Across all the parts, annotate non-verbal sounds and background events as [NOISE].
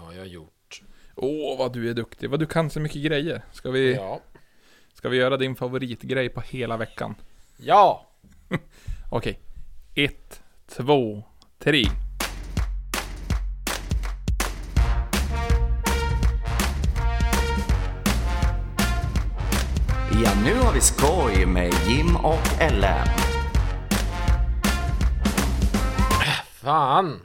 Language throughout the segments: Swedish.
har jag gjort. Åh, vad du är duktig. Vad du kan så mycket grejer. Ska vi, Ja. ska vi göra din favoritgrej på hela veckan? Ja! [LAUGHS] Okej. Ett, två, tre. Ja, nu har vi skoj med Jim och Ellen. Fan!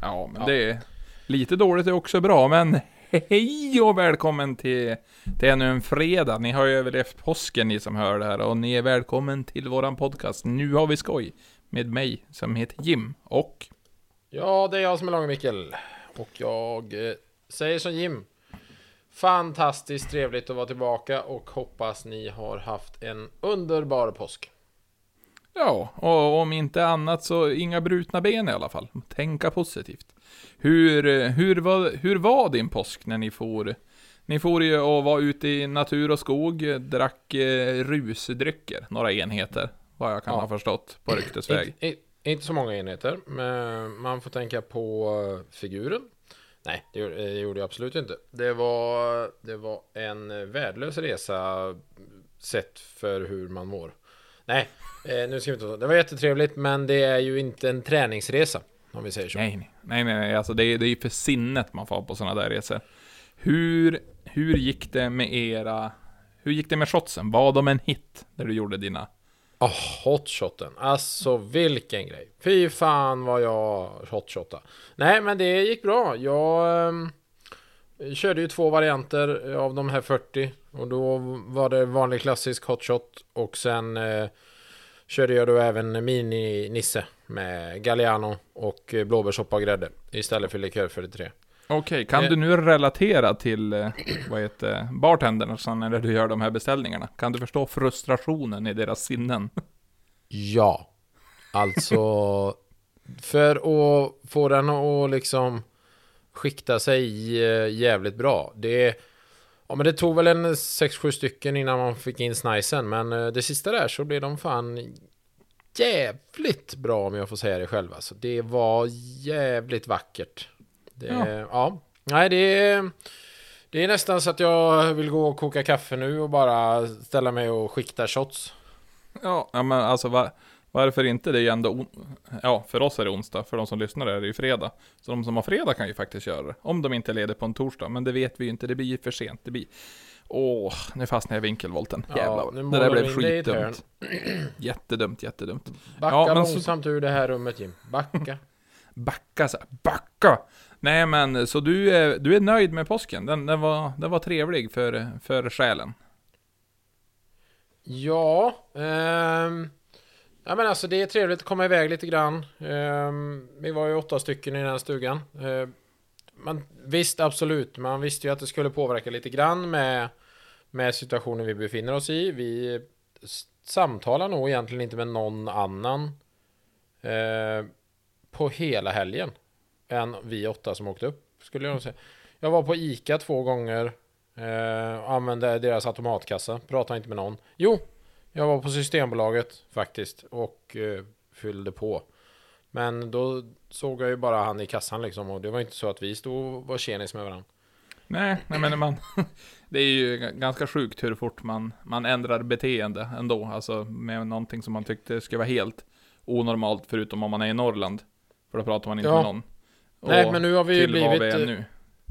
Ja, men Ja. det är lite dåligt är också bra, men hej och välkommen till, till ännu en fredag. Ni har ju överlevt påsken ni som hör det här och ni är välkommen till våran podcast. Nu har vi skoj med mig som heter Jim och Ja, det är jag som är Långe Mikkel. Och jag eh, säger som Jim. Fantastiskt trevligt att vara tillbaka och hoppas ni har haft en underbar påsk. ja, och om inte annat så inga brutna ben i alla fall. Tänka positivt. Hur, hur, var, hur var din påsk när ni for? Ni for ju och var ute i natur och skog, drack eh, rusdrycker, några enheter, vad jag kan Ja. ha förstått på ryktesväg. I, i, inte så många enheter, men man får tänka på eh, figuren. Nej, det, gjorde- det gjorde jag absolut inte. Det var, det var en värdelös resa sett för hur man mår. Nej, eh, nu ska vi inte Det var jättetrevligt, men det är ju inte en träningsresa. Om vi säger så. Nej, nej, nej, nej, alltså det är, det är ju för sinnet man får på sådana där resor. Hur, hur gick det med era, hur gick det med shotsen? Var de en hit där du gjorde dina? Oh, hotshoten. Alltså vilken grej. Fy fan vad jag hotshottade. Nej men det gick bra. Jag ehm, körde ju två varianter av de här 40. Och då var det vanlig klassisk hotshot. Och sen eh, körde jag då även mini-nisse. Med Galliano och blåbärssoppa och grädde. Istället för likör 43. Okej, kan Eh. du nu relatera till, eh, vad heter bartenderna när du gör de här beställningarna? Kan du förstå frustrationen i deras sinnen? [LAUGHS] Ja. Alltså. För att få den att liksom skikta sig eh, jävligt bra. Det, ja, men det tog väl en 6-7 stycken innan man fick in snicen. Men eh, det sista där så blev de fan jävligt bra om jag får säga det själv. Alltså, det var jävligt vackert. Det, Ja. ja. Nej, det är, det är nästan så att jag vill gå och koka kaffe nu och bara ställa mig och skikta shots. Ja, ja men alltså va, varför inte? Det är ju ändå, ja för oss är det onsdag, för de som lyssnar är det ju fredag. Så de som har fredag kan ju faktiskt göra det. Om de inte leder på en torsdag, men det vet vi ju inte, det blir ju för sent. Det blir, åh, nu fastnade jag i vinkelvolten. Jävlar, det där blev skitdumt. [CLEARS THROAT] Jättedumt, jättedumt. Backa Ja, men så- långsamt ur det här rummet Jim. Backa. [LAUGHS] Backa så här, backa! Nej men, så du är, du är nöjd med påsken? Den, den, var, den var trevlig för, för själen? ja, ehm, ja men alltså det är trevligt att komma iväg lite grann. Ehm, vi var ju åtta stycken i den här stugan. Ehm, man, visst, absolut. Man visste ju att det skulle påverka lite grann med, med situationen vi befinner oss i. Vi samtalar nog egentligen inte med någon annan eh, på hela helgen än vi åtta som åkte upp, skulle jag nog säga. Jag var på Ica två gånger. Eh, använde deras automatkassa. Pratade inte med någon. Jo, jag var på Systembolaget faktiskt och eh, fyllde på. Men då såg jag ju bara han i kassan liksom och det var inte så att vi stod och var tjenis med varandra. Nej, nej men man, [LAUGHS] det är ju ganska sjukt hur fort man, man ändrar beteende ändå. Alltså med någonting som man tyckte skulle vara helt onormalt, förutom om man är i Norrland. För då pratar man inte Ja. med någon. Nej, Och men nu har vi ju blivit, vi.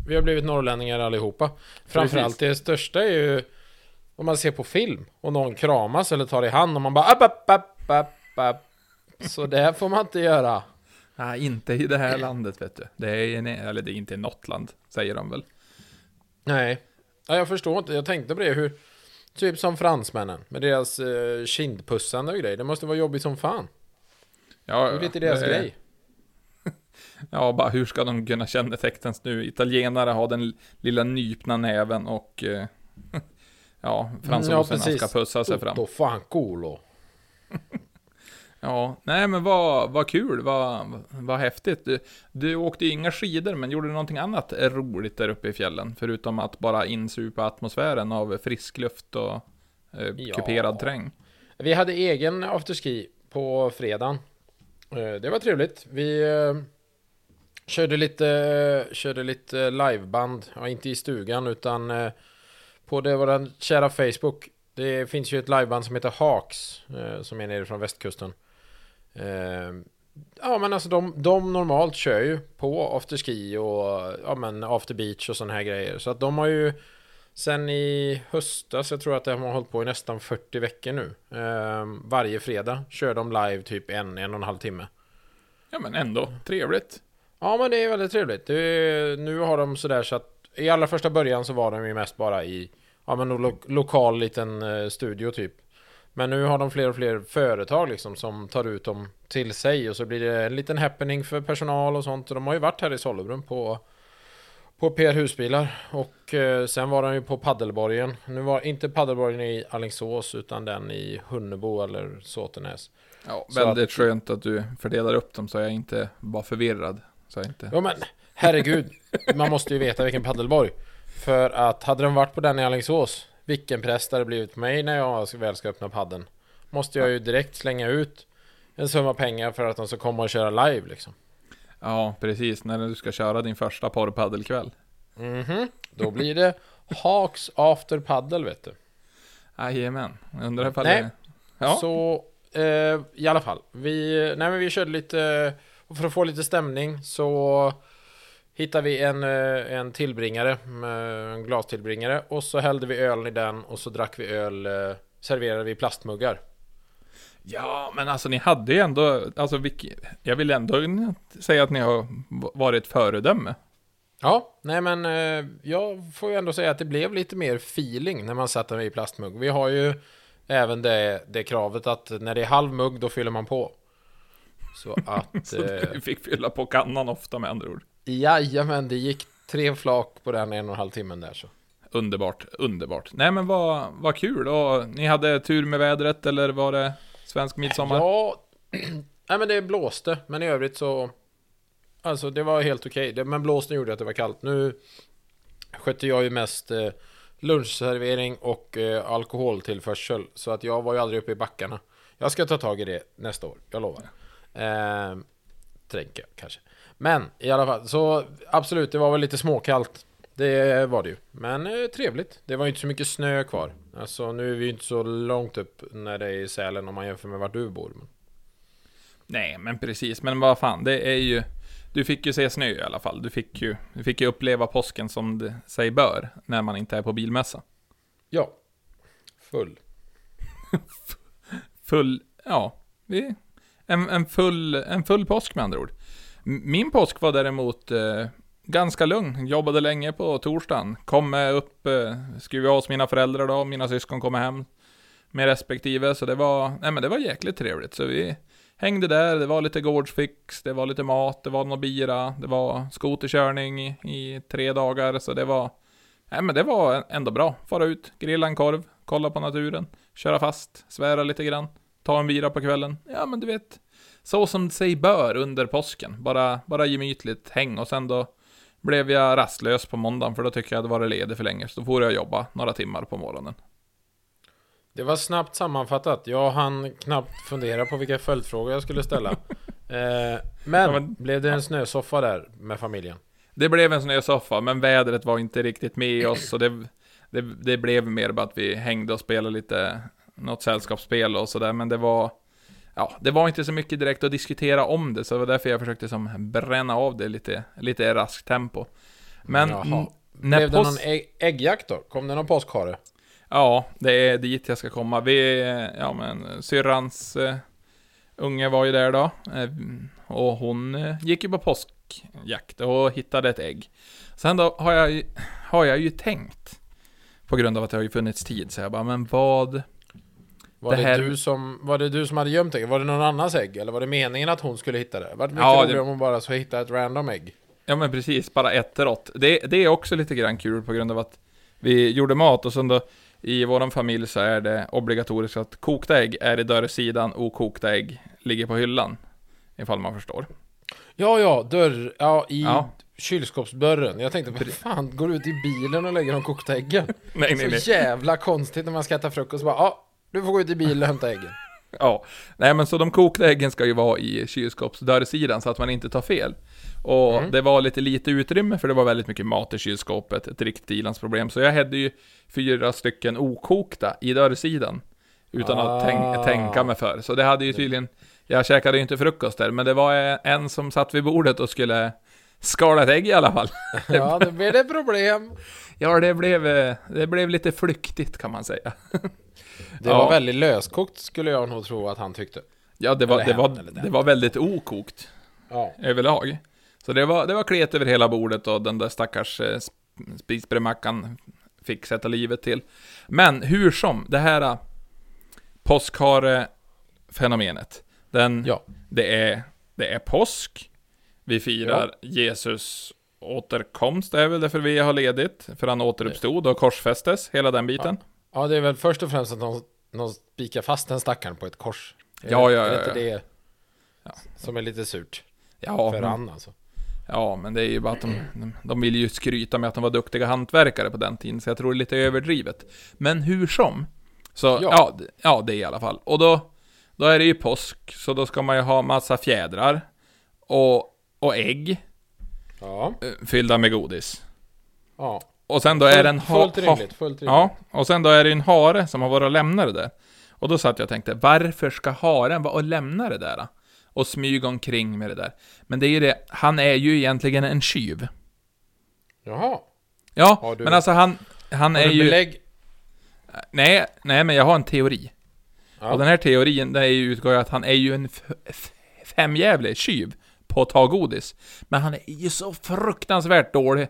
Vi har blivit norrlänningar allihopa. Framförallt det största är ju om man ser på film och någon kramas eller tar i hand och man bara app, app, app, app, app. Så det får man inte göra. Nej, inte i det här landet vet du. Det är, en- eller det är inte i något land, säger de väl. Nej. Ja, jag förstår inte. Jag tänkte på det hur Typ som fransmännen med deras eh, kindpussande och grejer. Det måste vara jobbigt som fan. Ja, Det är lite deras det- grej. [LAUGHS] Ja, bara hur ska de kunna kännetecknas nu? Italienare har den lilla nypna näven och eh, [LAUGHS] ja, fransoserna precis. ska pussa sig fram. Då fan culo. [LAUGHS] Ja, nej men vad, vad kul, vad, vad häftigt. Du, du åkte ju inga skidor, men gjorde du någonting annat roligt där uppe i fjällen? Förutom att bara insupa atmosfären av frisk luft och eh, Ja. kuperad terräng. Vi hade egen afterski på fredagen. Eh, Det var trevligt. Vi, eh, Körde lite, körde lite liveband, ja, inte i stugan utan eh, på det våran kära Facebook. Det finns ju ett liveband som heter Hawks eh, som är nere från västkusten. Eh, ja men alltså de, de normalt kör ju på afterski och ja men after beach och sådana här grejer. Så att de har ju sen i höstas, jag tror att de har hållit på i nästan 40 veckor nu. Eh, varje fredag kör de live typ en, en och en halv timme. Ja men ändå, trevligt. Ja men det är väldigt trevligt. Är, nu har de sådär så att i allra första början så var de ju mest bara i ja men lo lokal liten eh, studio typ. Men nu har de fler och fler företag liksom som tar ut dem till sig och så blir det en liten happening för personal och sånt. Och de har ju varit här i Sollebrunn på på PR Husbilar och eh, sen var de ju på Paddelborgen. Nu var inte Paddelborgen i Alingsås utan den i Hunnebo eller Såtenäs. Ja, Så väldigt att- skönt att du fördelar upp dem så jag inte var förvirrad. Så jag inte... Ja men herregud, man måste ju veta vilken paddelborg. För att hade de varit på den i Alingsås, vilken press det hade blivit på mig när jag väl ska öppna padden. Måste jag ju direkt slänga ut en summa pengar för att de ska komma och köra live liksom. Ja, precis. När du ska köra din första porrpaddelkväll. Mhm, då blir det Hawks after paddle vet du. Jajamän. Undrar ifall Nej. det... Ja. Så eh, i alla fall, vi, nej men vi körde lite, för att få lite stämning så hittade vi en, eh, en tillbringare, med en glastillbringare och så hällde vi ölen i den och så drack vi öl, eh, serverade vi plastmuggar. ja, men alltså ni hade ju ändå... Alltså, jag vill ändå säga att ni har varit föredöme. Ja, nej men eh, jag får ju ändå säga att det blev lite mer feeling när man satte i plastmugg. Vi har ju även det, det kravet att när det är halv mugg då fyller man på. Så att... [LAUGHS] Så eh, du fick fylla på kannan ofta med andra ord. Jajamän, det gick tre flak på den en och en halv timmen där så. Underbart, underbart. Nej men vad, vad kul. Och ni hade tur med vädret eller var det svensk midsommar? Ja, [CLEARS THROAT] nej men det blåste, men i övrigt så... Alltså det var helt okej, Det- men blåsten gjorde att det var kallt. Nu skötte jag ju mest eh, lunchservering och eh, alkoholtillförsel, så att jag var ju aldrig uppe i backarna. Jag ska ta tag i det nästa år, jag lovar. Eh, tänker jag kanske. Men i alla fall, så absolut, det var väl lite småkallt. Det var det ju. Men eh, trevligt. Det var ju inte så mycket snö kvar. Alltså nu är vi ju inte så långt upp när det är i Sälen om man jämför med vart du bor. Nej, men precis. Men vad fan, det är ju... Du fick ju se snö i alla fall. Du fick ju, du fick ju uppleva påsken som det sig bör, när man inte är på bilmässa. Ja. Full. [LAUGHS] Full, ja, en, en, full, en full påsk med andra ord. Min påsk var däremot eh, ganska lugn. Jobbade länge på torsdagen. Kom upp, eh, skruvade hos mina föräldrar då, mina syskon kom hem med respektive. Så det var, nej men det var jäkligt trevligt. Så vi hängde där, det var lite gårdsfix, det var lite mat, det var någon bira, det var skoterkörning i, i tre dagar. Så det var, nej men det var ändå bra. Fara ut, grilla en korv, kolla på naturen, köra fast, svära lite grann, ta en bira på kvällen. Ja men du vet, så som det sig bör under påsken. Bara, bara gemytligt häng och sen då blev jag rastlös på måndagen för då tycker jag att hade varit ledig för länge. Så då får jag jobba några timmar på morgonen. Det var snabbt sammanfattat. Jag hann knappt fundera på vilka följdfrågor jag skulle ställa. [LAUGHS] eh, men, Ja, men- blev det en snösoffa där med familjen? Det blev en snösoffa, men vädret var inte riktigt med oss. Så det, det, det blev mer bara att vi hängde och spelade lite, något sällskapsspel och sådär. Men det var, ja, det var inte så mycket direkt att diskutera om det. Så det var därför jag försökte som bränna av det lite, lite i raskt tempo. Men Jaha. när Blev det någon ägg äggjakt då? Kom det någon påskhare? Ja, det är dit jag ska komma. Vi, ja men syrrans eh, unge var ju där då. Eh, och hon eh, gick ju på påskjakt och hittade ett ägg. Sen då har jag, har jag ju tänkt, på grund av att det har ju funnits tid, så jag bara, men vad... Var Det det, här- du som, var det du som hade gömt ägg? Var det någon annans ägg? Eller var det meningen att hon skulle hitta det? Var det mycket Ja, det- om hon bara så hitta ett random ägg? Ja men precis, bara ett rått. Det, det är också lite grann kul på grund av att vi gjorde mat och sen då i våran familj så är det obligatoriskt att kokta ägg är i dörrsidan, okokta ägg ligger på hyllan. Ifall man förstår. Ja, ja, dörr, ja, i Ja. kylskåpsdörren. Jag tänkte, vad fan, går du ut i bilen och lägger de kokta äggen? Nej, [LAUGHS] nej, nej. Så jävla konstigt när man ska äta frukost bara, ja, du får gå ut i bilen och hämta äggen. [LAUGHS] Ja, nej men så de kokta äggen ska ju vara i kylskåpsdörrsidan så att man inte tar fel. Och Mm. det var lite lite utrymme för det var väldigt mycket mat i kylskåpet, ett riktigt ilandsproblem. Så jag hade ju fyra stycken okokta i dörrsidan. Utan att tänk, Ah. tänka mig för. Så det hade ju tydligen, jag käkade ju inte frukost där, men det var en som satt vid bordet och skulle skala ett ägg i alla fall. [LAUGHS] Ja, då blir det problem. Ja, det blev, eh, det blev lite flyktigt kan man säga. [LAUGHS] Det Ja. var väldigt löskokt skulle jag nog tro att han tyckte. Ja, det var, Eller det var, den. det var väldigt okokt. Ja. överlag. Så det var, det var klet över hela bordet och den där stackars eh, sp- spisbrödmackan fick sätta livet till. Men hur som, det här eh, påskhare-fenomenet. Den, Ja. det, är, det är påsk. Vi firar Jesus återkomst, det är väl därför vi har ledigt. För han återuppstod och korsfästes, hela den biten. Ja, det är väl först och främst att någon, någon spikar fast den stackaren på ett kors. Är Ja, det- ja, är ja, inte ja. det som är lite surt Ja, för men, han alltså? ja, men det är ju bara att de, de, de vill ju skryta med att de var duktiga hantverkare på den tiden, så jag tror det är lite överdrivet. Men hur som. Så, ja, Ja. ja, ja det i alla fall. Och då, då är det ju påsk, så då ska man ju ha massa fjädrar. Och, och ägg Ja, eh, fyllda med godis. ja. Och sen då är det en ha, fullt rimligt, fullt rimligt. Ja, och sen då är det en hare som har varit och lämnat det där. Och då satt jag och tänkte, varför ska haren vara och lämna det där? Och smyga omkring med det där. Men det är ju det, han är ju egentligen en tjuv. Jaha. Ja, du- men alltså han, han Har är du ju... belägg? Nej, nej, men jag har en teori. Ja. Och den här teorin, den är ju, utgår ju att han är ju en femjävlig tjuv på att ta godis. Men han är ju så fruktansvärt dålig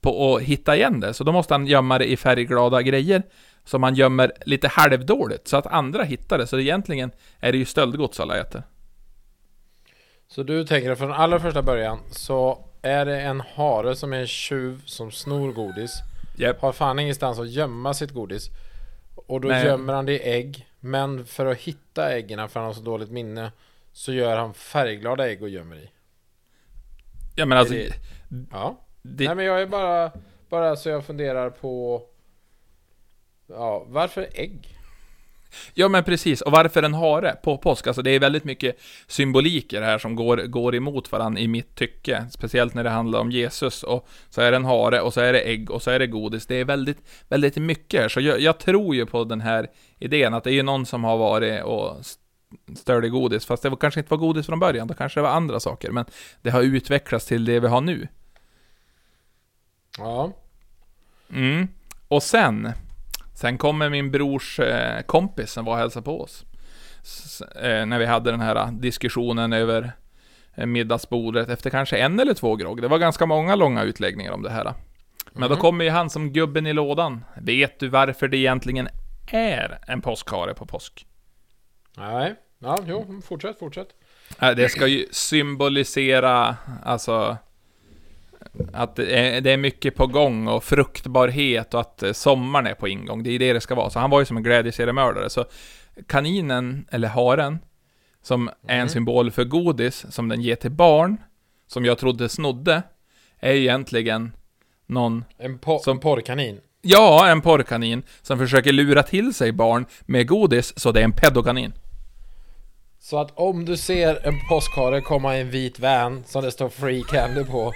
på att hitta igen det, så då måste han gömma det i färgglada grejer som han gömmer lite halvdåligt, så att andra hittar det. Så egentligen är det ju stöldgods alla äter. Så du tänker från allra första början så är det en hare som är en tjuv som snor godis. Japp. Har fan ingenstans att gömma sitt godis. Och då Nej. gömmer han det i ägg. Men för att hitta äggen, för han har så dåligt minne, så gör han färgglada ägg och gömmer i. Ja men alltså, det- Ja. Det, Nej men jag är bara, bara så jag funderar på... Ja, varför ägg? Ja men precis, och varför en hare på påsk? Alltså det är väldigt mycket symboliker här som går, går emot varandra i mitt tycke. Speciellt när det handlar om Jesus och så är det en hare och så är det ägg och så är det godis. Det är väldigt, väldigt mycket här. Så jag, jag tror ju på den här idén att det är ju någon som har varit och st- störde godis. Fast det var, kanske inte var godis från början, då kanske det var andra saker. Men det har utvecklats till det vi har nu. Ja. Mm. Och sen, sen kommer min brors eh, kompis som var och hälsade på oss. S, eh, när vi hade den här eh, diskussionen över eh, middagsbordet efter kanske en eller två grogg. Det var ganska många långa utläggningar om det här. Men då Mhm. kommer ju han som gubben i lådan. Vet du varför det egentligen är en påskhare på påsk? Nej. Ja, jo, fortsätt, fortsätt. Eh, Det ska ju symbolisera, alltså, att det är, mycket på gång och fruktbarhet och att eh, sommaren är på ingång. Det är det det ska vara. Så han var ju som en glädjeseriemördare. Så kaninen, eller haren, som är en Mm. symbol för godis, som den ger till barn, som jag trodde snodde, är egentligen någon, En, po- Som- en porrkanin. ja, en porrkanin, som försöker lura till sig barn med godis, så det är en pedokanin. Så att om du ser en påskhare komma i en vit van som det står Free Candy på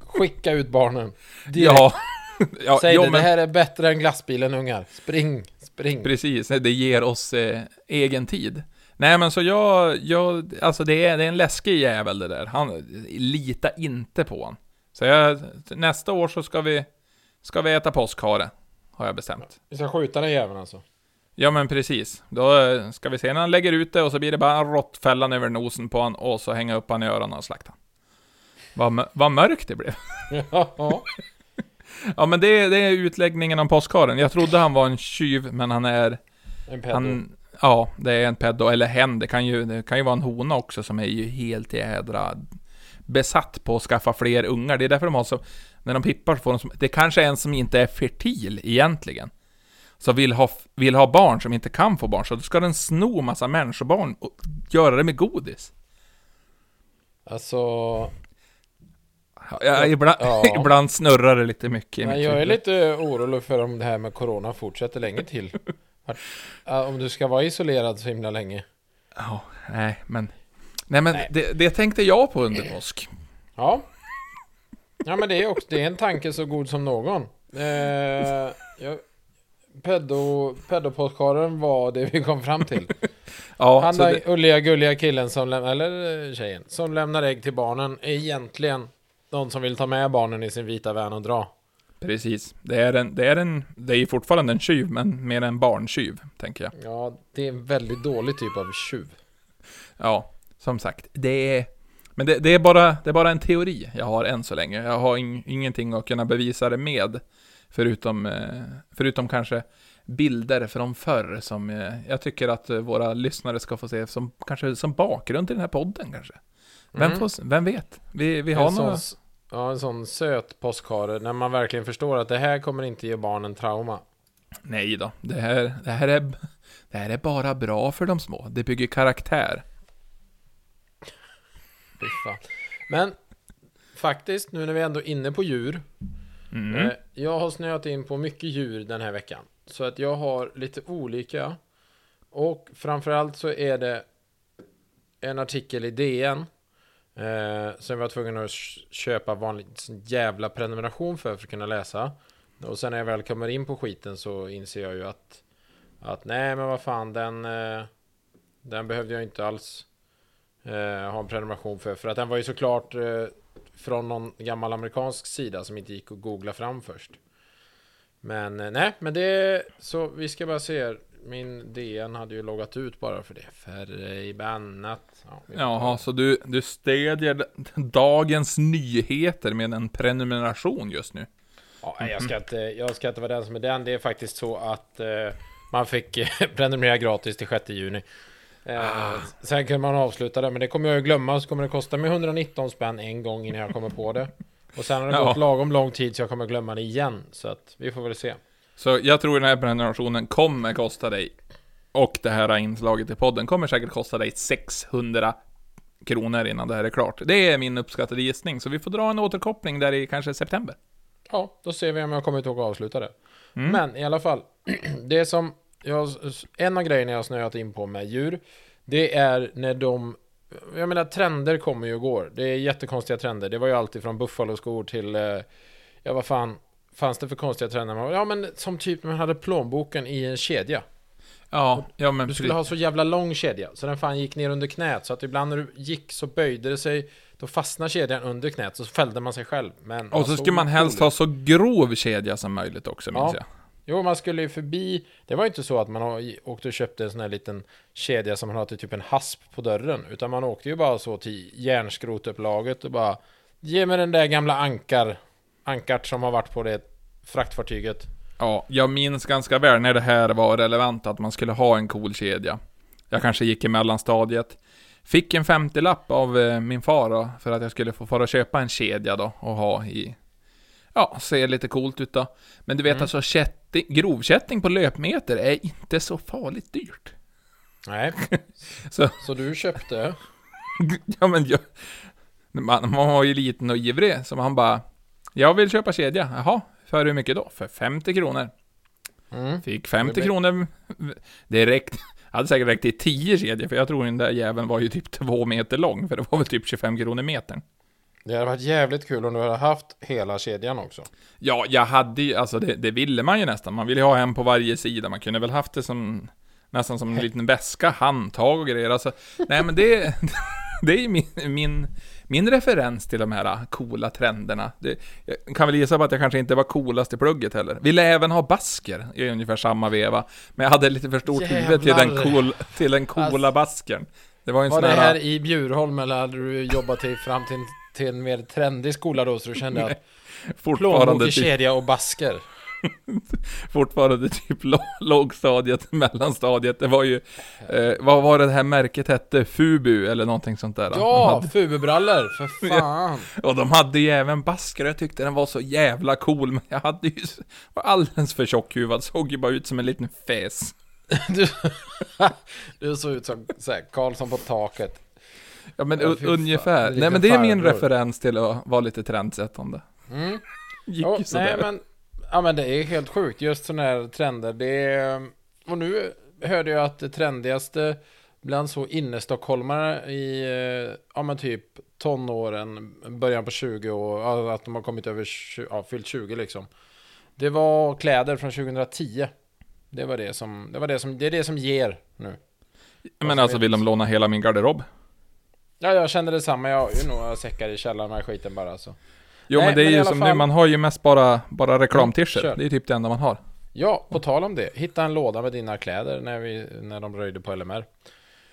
Skicka ut barnen direkt. Ja, [LAUGHS] ja Säg jo, det, men- det här är bättre än glassbilen ungar Spring, spring Precis, det ger oss eh, egen tid. Nej men så jag, jag alltså det är, det är en läskig jävel det där. Han, lita inte på han. Så jag, nästa år så ska vi, ska vi äta påskhare. Har jag bestämt. Vi ska skjuta den jäveln alltså Ja men precis. Då eh, ska vi se när han lägger ut det och så blir det bara en råttfällan över nosen på han och så hänga upp han i öronen och slakta. Vad, vad mörkt det blev. Ja, [LAUGHS] Ja men det, det är utläggningen om påskharen. Jag trodde han var en tjuv men han är en pedo Han, ja, det är en pedo, eller hen. Det kan, ju, det kan ju vara en hona också som är ju helt jädra besatt på att skaffa fler ungar. Det är därför de har så, när de pippar så får de som, det kanske är en som inte är fertil egentligen. Så vill ha, vill ha barn som inte kan få barn, så då ska den sno massa människobarn och göra det med godis. Alltså Ja, ibland, Ja. [LAUGHS] ibland snurrar det lite mycket mitt jag är lite orolig för om det här med Corona fortsätter länge till Om du ska vara isolerad så himla länge Ja, nej, men... Nej, men Nej. Det, det tänkte jag på under påsk. Ja. Ja men det är också, det är en tanke så god som någon. Eh, jag, pedo, pedopodcasten var det vi kom fram till. Ja, Han där det, ulliga gulliga killen som lämnar, eller eh, tjejen, som lämnar ägg till barnen är egentligen någon som vill ta med barnen i sin vita van och dra. precis. Det är en, det är en, det är fortfarande en tjuv, men mer en barntjuv, tänker jag. Ja, det är en väldigt dålig typ av tjuv. Ja, som sagt, det är... Men det, det, är bara, det är bara en teori jag har än så länge. Jag har ing, ingenting att kunna bevisa det med. Förutom, eh, förutom kanske bilder från förr som eh, jag tycker att eh, våra lyssnare ska få se som, kanske som bakgrund till den här podden kanske. Vem, Mm. får, vem vet? Vi, vi har några... s- ja, en sån söt påskhare när man verkligen förstår att det här kommer inte ge barnen trauma. Nej då, det här, det, här är, det här är bara bra för de små. Det bygger karaktär. Fan. Men faktiskt, nu när vi ändå är inne på djur. Mm. Eh, jag har snöat in på mycket djur den här veckan. Så att jag har lite olika. Och framförallt så är det en artikel i DN. Eh, var jag tvungen att köpa vanlig sån jävla prenumeration för, för att kunna läsa. Och sen när jag väl kommer in på skiten så inser jag ju att att nej men vad fan den eh, den behövde jag inte alls eh, ha en prenumeration för. För att den var ju såklart eh, från någon gammal amerikansk sida som inte gick att googla fram först. Men eh, nej, men det så vi ska bara se. här. Min DN hade ju loggat ut bara för det. Förbannat. Ja, Jaha, så du, du stödjer dagens nyheter med en prenumeration just nu? Ja, jag, ska inte, jag ska inte vara den som är den. Det är faktiskt så att eh, man fick eh, [LAUGHS] prenumerera gratis till 6 juni. Eh, Sen kan man avsluta det, men det kommer jag ju glömma. Så kommer det kosta mig 119 spänn en gång innan jag kommer på det. Och sen har det [LAUGHS] Ja. gått lagom lång tid så jag kommer glömma det igen. Så att vi får väl se. Så jag tror den här prenumerationen kommer kosta dig, och det här inslaget i podden kommer säkert kosta dig 600 kronor innan det här är klart. Det är min uppskattade gissning, så vi får dra en återkoppling där i kanske september. Ja, då ser vi om jag kommer ihåg att avsluta det. Mm. Men i alla fall, [CLEARS THROAT] det som jag, en av grejerna jag snöat in på med djur, det är när de, jag menar trender kommer ju och går. Det är jättekonstiga trender. Det var ju alltid från buffaloskor till, eh, ja vad fan, fanns det för konstiga trender? Ja men som typ man hade plånboken i en kedja. Ja, ja men Du skulle ha så jävla lång kedja, så den fan gick ner under knät, så att ibland när du gick så böjde det sig, då fastnade kedjan under knät, så fällde man sig själv. Men Och så skulle man helst ha så grov kedja som möjligt också, minns Ja. jag. Jo, man skulle ju förbi. Det var ju inte så att man åkte och köpte en sån här liten kedja som man till typ en hasp på dörren. Utan man åkte ju bara så till järnskrotupplaget och bara Ge mig den där gamla ankar Ankart som har varit på det fraktfartyget. Ja, jag minns ganska väl när det här var relevant att man skulle ha en cool kedja. Jag kanske gick i mellanstadiet. Fick en 50-lapp av eh, min far då, för att jag skulle få fara och köpa en kedja då och ha i... Ja, ser lite coolt ut då. Men du vet Mm. alltså, kätting, grovkätting på löpmeter är inte så farligt dyrt. Nej. [LAUGHS] Så- så du köpte? [LAUGHS] ja men jag... Man, man var ju liten och ivrig, så man bara... Jag vill köpa kedja. Jaha, för hur mycket då? För 50 kronor. Mm. Fick 50 Men- kronor. Det räckte. Hade säkert räckt till 10 kedjor, för jag tror den där jäveln var ju typ 2 meter lång, för det var väl typ 25 kronor metern. Det hade varit jävligt kul om du hade haft hela kedjan också. Ja, jag hade ju, alltså det, det ville man ju nästan. Man ville ju ha en på varje sida. Man kunde väl haft det som, nästan som en liten väska, handtag och grejer. Alltså, nej men det, [LAUGHS] det är ju min, min, min referens till de här coola trenderna. Det, jag kan väl gissa på att jag kanske inte var coolast i plugget heller. Ville även ha basker i ungefär samma veva. Men jag hade lite för stort huvud till den, Jävlar. cool, till den coola Alltså- baskern. Det var en Var sån det här... här i Bjurholm eller hade du jobbat till, fram till, till en mer trendig skola då så du kände att [LAUGHS] plånbok i typ, kedja och basker? [LAUGHS] fortfarande typ lå- lågstadiet, mellanstadiet. Det var ju, eh, vad var det här märket hette? Fubu eller någonting sånt där. Ja, hade, fububrallor, för [LAUGHS] fan! och de hade ju även basker, jag tyckte den var så jävla cool, men jag hade ju, var alldeles för tjockhuvad, såg ju bara ut som en liten fes. [LAUGHS] Du, du såg ut som så här, Karlsson på taket. Ja men Ja, ungefär. Nej men det är min farbror. referens till att vara lite trendsättande. Mm. Gick Ja, ju sådär. nej men, ja men det är helt sjukt, just sådana här trender. Det är, och nu hörde jag att det trendigaste bland så innestockholmare i, eh, ja men typ tonåren, början på 20 år, ja, att de har kommit över, 20, ja, fyllt 20 liksom. Det var kläder från 2010. Det var det som, det var det som, det är det som ger nu. Men alltså vill de låna hela min garderob? Ja, jag kände detsamma. Jag har ju några säckar i källaren med skiten bara så. Jo Nej, men det är men ju som nu, fall- man har ju mest bara, bara reklamtischer. Mm, kör. det är typ det enda man har. Ja, på tal om det. Hitta en låda med dina kläder när, vi, när de röjde på LMR.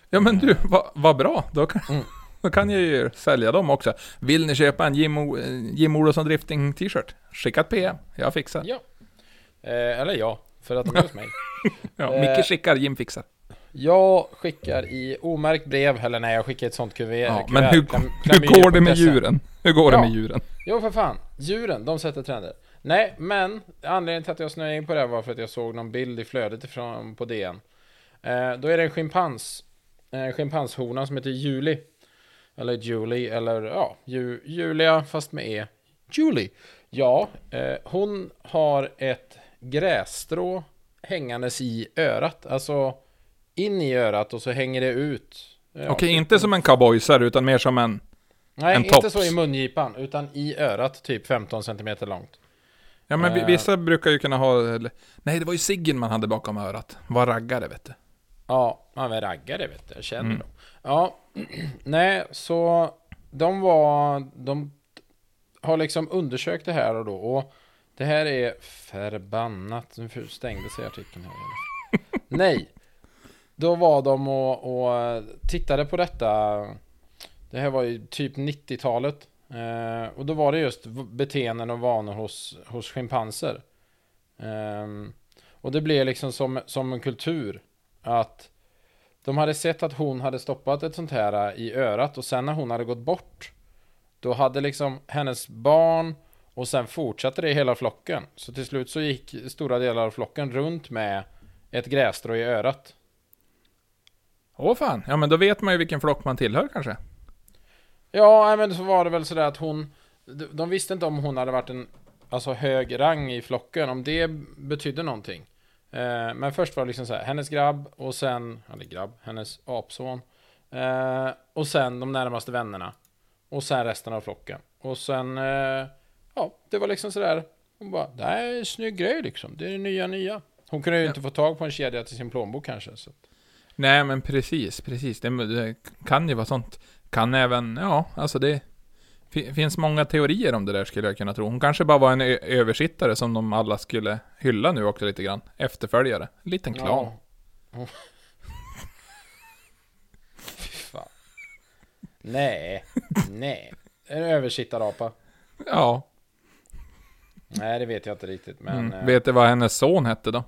Ja men du, vad vad bra. Då kan, Mm. [LAUGHS] då kan jag ju sälja dem också. Vill ni köpa en Jim, eh, Jim Olofsson Drifting t-shirt? Skicka ett PM, jag fixar. Ja. Eh, eller ja, för att de är hos mig. [LAUGHS] Ja, Eh, Micke skickar, Jim fixar. Jag skickar i omärkt brev, eller nej, jag skickar ett sånt kuvert. Ja, men hur, klam- hur går det med klamydia.se. djuren? Hur går det Ja. med djuren? Jo, för fan. Djuren, de sätter trender. Nej, men anledningen till att jag snöade in på det här var för att jag såg någon bild i flödet ifrån på DN. Eh, då är det en schimpans, en schimpanshona som heter Julie. Eller Julie, eller ja, Ju, Julia fast med E. Julie. Ja, eh, hon har ett grässtrå hängandes i örat. Alltså in i örat och så hänger det ut. Ja, Okej, inte som en cowboysare utan mer som en... Nej, en inte tops. så i mungipan, utan i örat, typ 15 cm långt. Ja men Eh. vissa brukar ju kunna ha... eller- Nej, det var ju ciggen man hade bakom örat. Var raggare vet du. Ja, man är raggare vet du, jag känner Mm. dem. Ja, [CLEARS THROAT] nej, så de var, de har liksom undersökt det här och då, och det här är förbannat, nu stängde sig artikeln här. [LAUGHS] Nej, då var de och, och eh, tittade på detta, det här var ju typ 90-talet, eh, och då var det just beteenden och vanor hos, hos schimpanser. Eh, och det blev liksom som, som en kultur, att de hade sett att hon hade stoppat ett sånt här eh, i örat och sen när hon hade gått bort Då hade liksom hennes barn och sen fortsatte det i hela flocken. Så till slut så gick stora delar av flocken runt med ett grässtrå i örat. Åh fan, ja men då vet man ju vilken flock man tillhör kanske. Ja, men så var det väl sådär att hon de- visste inte om hon hade varit en Alltså hög rang i flocken, om det betydde någonting. Eh, Men först var det liksom så här, hennes grabb och sen, eller grabb, hennes apson. Eh, Och sen de närmaste vännerna. Och sen resten av flocken. Och sen, eh, ja, det var liksom sådär Hon bara, det här är en snygg grej liksom, det är det nya nya. Hon kunde ju inte få tag på en kedja till sin plånbok kanske så. att- Nej men precis, precis. Det, det kan ju vara sånt. Kan även, ja, alltså det fi- finns många teorier om det där skulle jag kunna tro. Hon kanske bara var en översittare som de alla skulle hylla nu också lite grann. Efterföljare. En liten klan. [LAUGHS] Ja. Fan. Nej, nej. En översittarapa. Ja. Nej, det vet jag inte riktigt. Men mm. eh, Vet du vad hennes son hette då?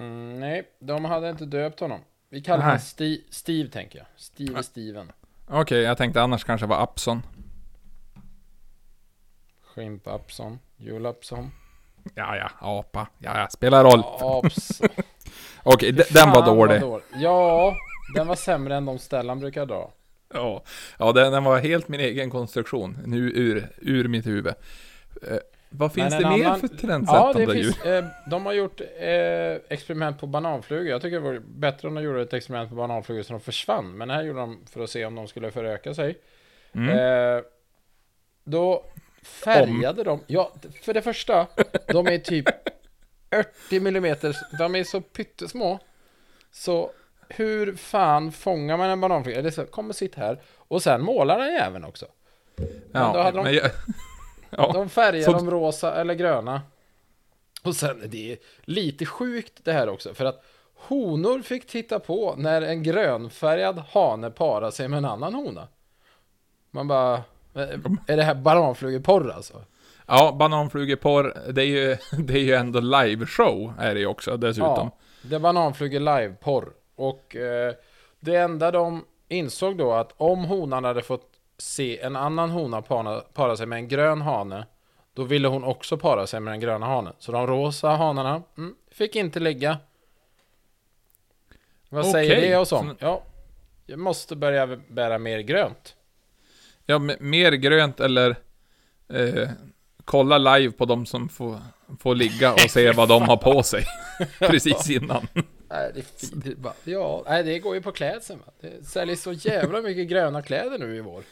Mm, nej, de hade inte döpt honom. Vi kallar honom Steve, Steve, tänker jag. Steve Steven. Okej, jag tänkte annars kanske var Apson. Skimp Upson. Julapson. Ja, ja, apa. Ja, ja, spelar roll. Aps. [LAUGHS] Okej, de- den var Fan, vad dålig. dålig. Ja, den var sämre än de Stellan brukar dra. Ja, ja den, den var helt min egen konstruktion. Nu ur, ur mitt huvud. Vad finns det mer annan- för Ja, trendsättande det djur? finns, eh, de har gjort eh, experiment på bananflugor. Jag tycker det vore bättre om de gjorde ett experiment på bananflugor så de försvann. Men det här gjorde de för att se om de skulle föröka sig. Mm. Eh, då färgade de, ja, för det första, de är typ 80 mm, de är så pyttesmå. Så hur fan fångar man en bananfluga? Eller så, kom och sitt här. Och sen målar den även också. men då hade de- men jag, ja, De färgar så- dem rosa eller gröna. Och sen, det är lite sjukt det här också, för att honor fick titta på när en grönfärgad hane parar sig med en annan hona. Man bara, eh, är det här bananflugeporr alltså? ja, bananflugeporr, det är ju, [LAUGHS] det är ju ändå liveshow är det ju också dessutom. Ja, det är bananflugor live-porr. Och eh, det enda de insåg då att om honan hade fått se en annan hona para, para sig med en grön hane Då ville hon också para sig med den gröna hanen. Så de rosa hanarna mm, fick inte ligga. Vad säger Okej, det oss om? så- Ja, jag måste börja bära mer grönt. Ja, mer grönt eller... Eh, kolla live på de som får, får ligga och se vad de har på sig. [LAUGHS] Precis innan. Nej, det. Det ja, nej, det går ju på klädseln. va. Det säljer så jävla mycket gröna kläder nu i vår.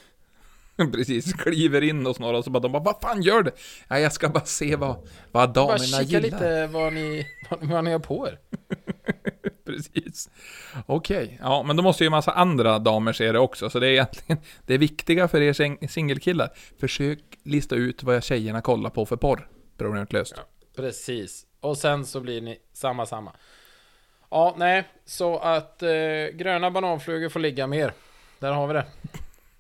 [LAUGHS] Precis, kliver in hos några och så bara de bara Vad fan gör du? Nej, jag ska bara se vad, vad Bara damerna kika gillar. lite vad ni, vad, vad ni har på er. [LAUGHS] Precis. Okej, ja men då måste ju en massa andra damer se det också, så det är egentligen det viktiga för er sing- singelkillar. Försök lista ut vad tjejerna kollar på för porr. Problemet löst. Precis. Och sen så blir ni samma, samma. Ja, nej, så att eh, gröna bananflugor får ligga mer. Där har vi det.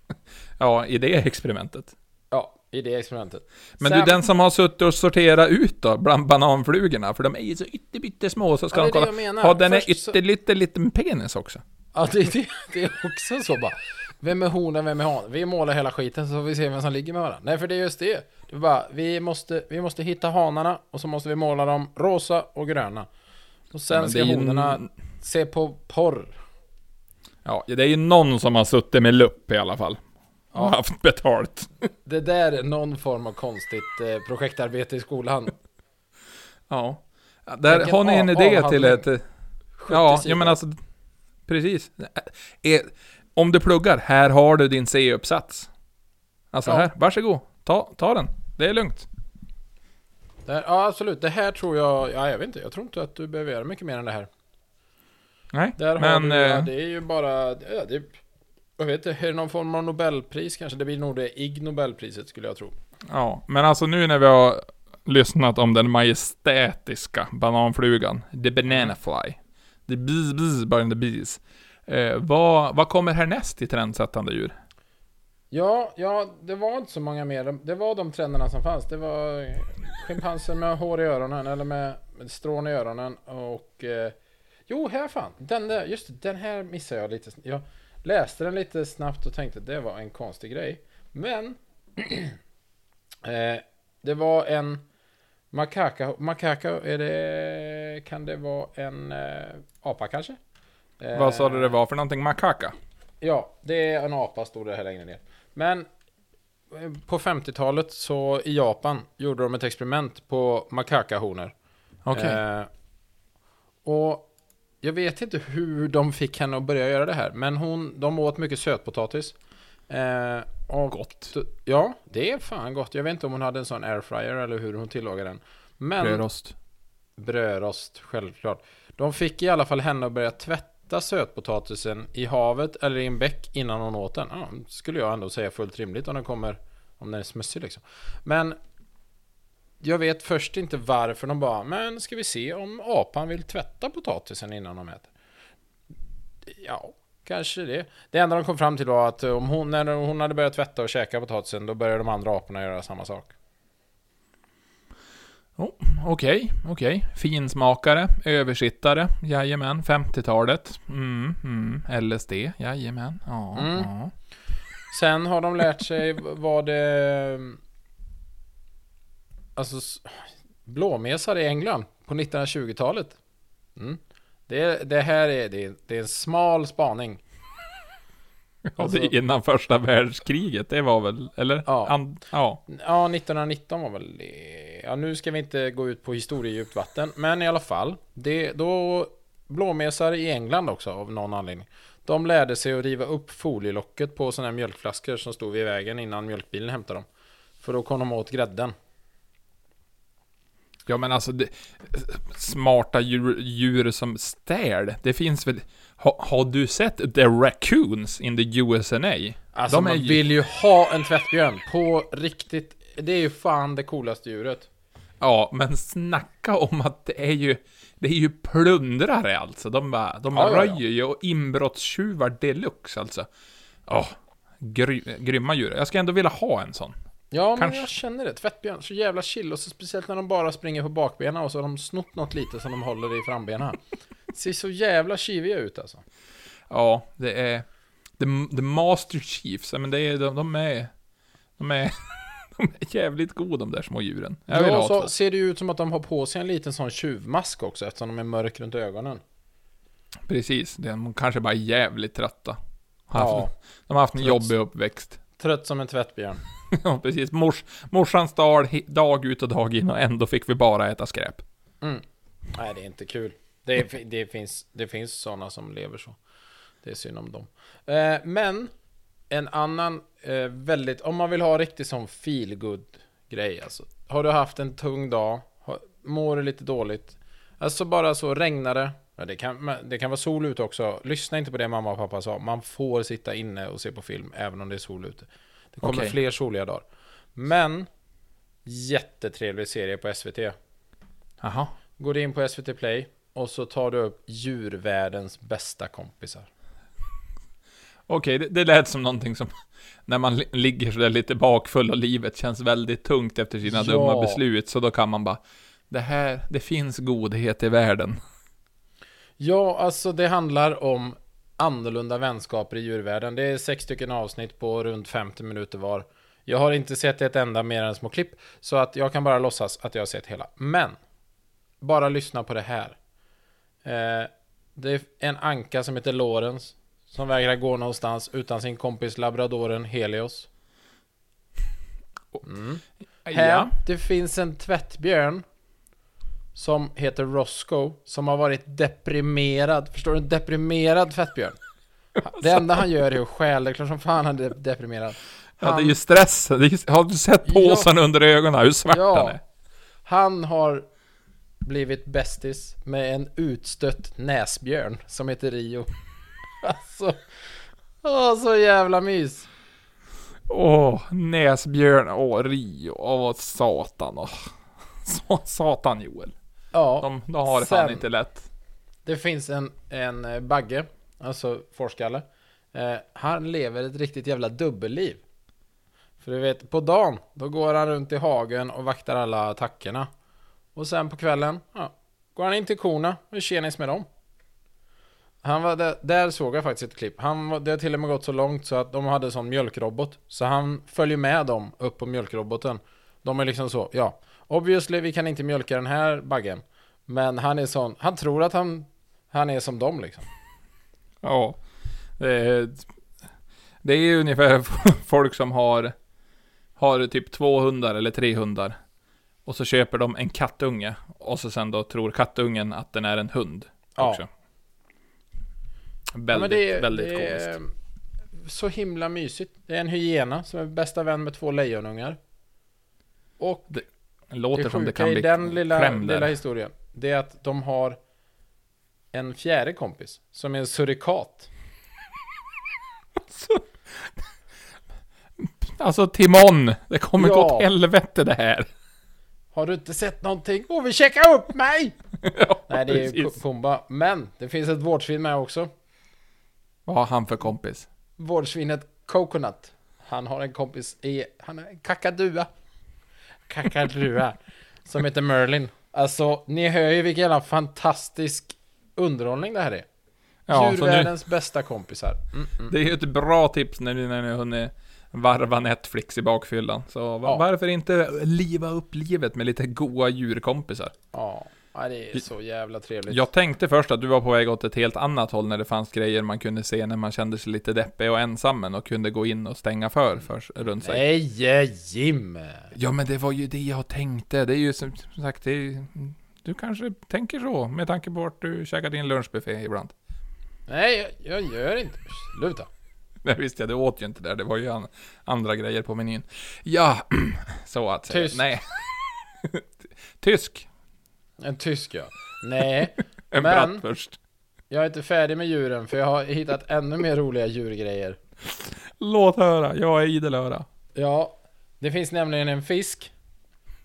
[LAUGHS] Ja, i det experimentet. Ja, i det experimentet. Men Sen- du, den som har suttit och sorterat ut då, bland bananflugorna, för de är ju så ytterbitesmå, så ska Ja, de det är det kolla. menar. Har den en Först så- ytterligt liten penis också? Ja, det, det, det är också så bara. Vem är honan, vem är hanen? Vi målar hela skiten så får vi se vem som ligger med varandra. Nej, för det är just det. Det är bara, vi måste, vi måste hitta hanarna och så måste vi måla dem rosa och gröna. Och sen men ska det är honorna en- se på porr. Ja, det är ju någon som har suttit med lupp i alla fall. Ja. [LAUGHS] haft betalt. Det där är någon form av konstigt eh, projektarbete i skolan. [LAUGHS] Ja. Där Vilken har ni en idé till ett... eh, 70 Ja, ja men alltså... Precis. Eh, Om du pluggar, här har du din C-uppsats. Alltså Ja. här, varsågod. Ta, ta den. Det är lugnt. Det här, ja, absolut. Det här tror jag... Ja, jag vet inte. Jag tror inte att du behöver göra mycket mer än det här. Nej, Där har men... du, ja, det är ju bara... Ja, det, jag vet inte, är det någon form av Nobelpris kanske? Det blir nog det Ig Nobelpriset skulle jag tro. Ja, men alltså nu när vi har lyssnat om den majestätiska bananflugan, the banana fly, the bees bees by the bees. Eh, vad, vad kommer härnäst i trendsättande djur? Ja, ja, det var inte så många mer. Det var de trenderna som fanns. Det var schimpanser med hår i öronen, eller med, med strån i öronen och... Eh, jo, här fan! Den där, just den här missade jag lite. Jag läste den lite snabbt och tänkte det var en konstig grej. Men... [CLEARS THROAT] eh, det var en... Makaka, makaka, är det... Kan det vara en eh, apa kanske? Eh, Vad sa du det var för någonting? Makaka? Ja, det är en apa stod det här längre ner. Men eh, på 50-talet så i Japan gjorde de ett experiment på makakahonor. Okej. Eh, och jag vet inte hur de fick henne att börja göra det här. Men hon, de åt mycket sötpotatis. Eh, och Gott. Ja, det är fan gott. Jag vet inte om hon hade en sån airfryer eller hur hon tillagade den. Men Brödrost. brödrost, självklart. De fick i alla fall henne att börja tvätta sötpotatisen i havet eller i en bäck innan hon åt den. Ja, skulle jag ändå säga fullt rimligt om den kommer, om den är smutsig liksom. Men jag vet först inte varför de bara, men ska vi se om apan vill tvätta potatisen innan de äter? Ja, kanske det. Det enda de kom fram till var att om hon, när hon hade börjat tvätta och käka potatisen, då började de andra aporna göra samma sak. Okej, okej. Finsmakare, översittare, jajamän. 50-talet. Mm, mm. LSD, jajamän. Ja, Mm. ja. Sen har de lärt sig vad det... Alltså... Blåmesar i England på 1920-talet. Mm. Det, det här är, det, det är en smal spaning. [LAUGHS] Ja, Alltså- innan första världskriget, det var väl, eller? Ja. An, ja. Ja, 1919 var väl det. Ja, nu ska vi inte gå ut på historiedjupt vatten. Men i alla fall. Det, då blåmesar i England också av någon anledning. De lärde sig att riva upp folielocket på sådana här mjölkflaskor som stod vid vägen innan mjölkbilen hämtade dem. För då kom de åt grädden. Ja men alltså, det, smarta djur, djur som stäl, det finns väl... Ha, har du sett the raccoons in the USA? Alltså De man är vill ju ha en tvättbjörn på riktigt. Det är ju fan det coolaste djuret. Ja, men snacka om att det är ju... Det är ju plundrare alltså. De, bara, de Ja, ja, ja. röjer ju och inbrottstjuvar deluxe alltså. Ja, gry, grymma djur. Jag ska ändå vilja ha en sån. Ja, men Kanske. jag känner det. Tvättbjörn, så jävla chill. Och så speciellt när de bara springer på bakbenen och så har de snott något lite som de håller i frambenen. Ser så jävla kiviga ut alltså. Ja, det är... The, the Master Chiefs, ja, men det är, de, de är... De är... [LAUGHS] De är jävligt goda de där små djuren. Jag vill ja, ha så två. ser det ju ut som att de har på sig en liten sån tjuvmask också eftersom de är mörk runt ögonen. Precis, de kanske bara är jävligt trötta. Har Ja. haft, de har haft en jobbig uppväxt. Trött som en tvättbjörn. [LAUGHS] Ja, precis. Mors, morsan stal dag ut och dag in och ändå fick vi bara äta skräp. Mm. Nej, det är inte kul. Det, det, finns, det finns sådana som lever så. Det är synd om dem. Eh, men en annan eh, väldigt, om man vill ha riktigt sån feelgood grej alltså. Har du haft en tung dag, har, mår du lite dåligt, alltså bara så regnar det. Ja, det, kan, det kan vara sol ute också. Lyssna inte på det mamma och pappa sa. Man får sitta inne och se på film även om det är sol ute. Det kommer Okej. fler soliga dagar. Men jättetrevlig serie på SVT. Jaha. Går in på SVT Play och så tar du upp djurvärldens bästa kompisar. Okej, det, det lät som någonting som när man li- ligger sådär lite bakfull och livet känns väldigt tungt efter sina Ja. dumma beslut, så då kan man bara Det här, det finns godhet i världen. Ja, alltså det handlar om annorlunda vänskaper i djurvärlden. Det är sex stycken avsnitt på runt 50 minuter var. Jag har inte sett ett enda mer än små klipp, så att jag kan bara låtsas att jag har sett hela. Men, bara lyssna på det här. Eh, det är en anka som heter Lawrence, som vägrar gå någonstans utan sin kompis labradoren Helios. [LAUGHS] Mm. Här, det finns en tvättbjörn som heter Roscoe som har varit deprimerad. Förstår du? En deprimerad tvättbjörn. Det enda han gör är att stjäla. Det är klart som fan han är deprimerad. Ja, det är ju stress. Är, har du sett påsen under ögonen? Hur svart Ja. den är? Han har blivit bästis med en utstött näsbjörn som heter Rio. [LAUGHS] Alltså, åh, så jävla mys. Åh, näsbjörn, åh, Rio, åh, satan, åh. [LAUGHS] Så, satan Joel. Ja, De, de har det fan Sen- inte lätt. det finns en, en eh, bagge, alltså forskare. Eh, han lever ett riktigt jävla dubbelliv. För du vet, på dagen, då går han runt i hagen och vaktar alla attackerna. Och sen på kvällen, ja, går han in till korna och tjenis med dem. Han var där, där såg jag faktiskt ett klipp. Han var, det har till och med gått så långt så att de hade sån mjölkrobot. Så han följer med dem upp på mjölkroboten. De är liksom så, ja. Obviously, vi kan inte mjölka den här baggen. Men han är sån, han tror att han, han är som dem liksom. Ja. Det är, det är ungefär [LAUGHS] folk som har, har typ två hundar eller tre hundar. Och så köper de en kattunge. Och så sen då tror kattungen att den är en hund. Ja. Också. Ja, Väldigt, det är, väldigt komiskt. så himla mysigt. Det är en hyena som är bästa vän med två lejonungar. Och Det det låter som det kan i bli den lilla, kläm där. lilla historien, det är att de har en fjärde kompis som är en surikat. [LAUGHS] Alltså Timon, det kommer Ja. gå åt helvete det här. Har du inte sett någonting? Åh, vi checkar upp mig! [LAUGHS] ja, Nej, det är ju precis. Pumba. Men det finns ett vårdsvin med också. Vad har han för kompis? Vårdsvinet Coconut. Han har en kompis i, han är en kakadua. Kakadua. som heter Merlin. Alltså, ni hör ju vilken jävla fantastisk underhållning det här är. Ja, så nu, Djurvärldens bästa kompisar. Mm, mm. det är ju ett bra tips när ni, när ni hunnit varva Netflix i bakfyllan. Så va- Ja. varför inte liva upp livet med lite goa djurkompisar? Ja, ja, det är så jävla trevligt. Jag tänkte först att du var på väg åt ett helt annat håll när det fanns grejer man kunde se när man kände sig lite deppig och ensam och kunde gå in och stänga för, för runt sig. Nej, eh, Jim! Ja men det var ju det jag tänkte. Det är ju som sagt, det är, du kanske tänker så med tanke på att du käkar din lunchbuffé ibland. Nej, jag, jag gör inte. Sluta. Nej visst ja, du åt ju inte där. Det var ju an, andra grejer på menyn. Ja, [CLEARS THROAT] så att säga. Tyst. Nej. [LAUGHS] Tysk. En tysk ja. Nej, [LAUGHS] En Men- bratwurst. jag är inte färdig med djuren för jag har hittat ännu mer roliga djurgrejer. Låt höra, jag är idel öra. Ja, det finns nämligen en fisk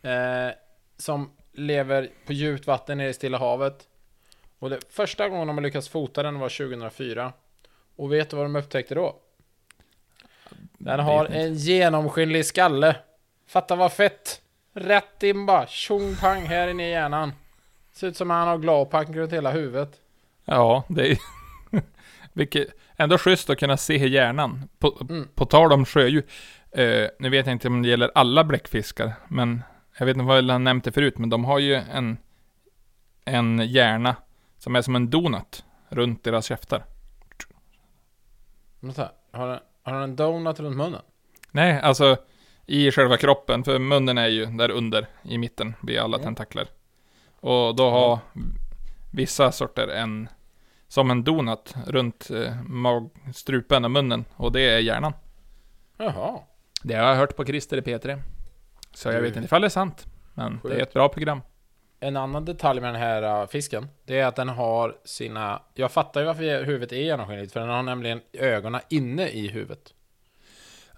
eh, som lever på djupt vatten nere i Stilla havet. Och det första gången de har lyckats fota den var 2004. Och vet du vad de upptäckte då? Den har en genomskinlig skalle. Fatta vad fett! Rätt in bara, tjong pang här inne i hjärnan. Ser ut som han har gladpack runt hela huvudet. Ja, det är [LAUGHS] Vilket, ändå schysst att kunna se hjärnan. På, Mm. på tal om sjödjur. Eh, nu vet jag inte om det gäller alla bläckfiskar, men jag vet inte vad jag nämnt det förut, men de har ju en, en hjärna som är som en donut runt deras käftar. Vänta, har den, har den en donut runt munnen? Nej, alltså i själva kroppen, för munnen är ju där under, i mitten, vid alla Mm. tentakler. Och då har vissa sorter en, som en donut runt eh, mag, strupen och munnen, och det är hjärnan. Jaha. Det har jag hört på Christer i P3. Så jag vet inte ifall det är sant, men det är Sjukt. ett bra program. En annan detalj med den här uh, fisken, det är att den har sina... Jag fattar ju varför huvudet är genomskinligt, för den har nämligen ögonen inne i huvudet.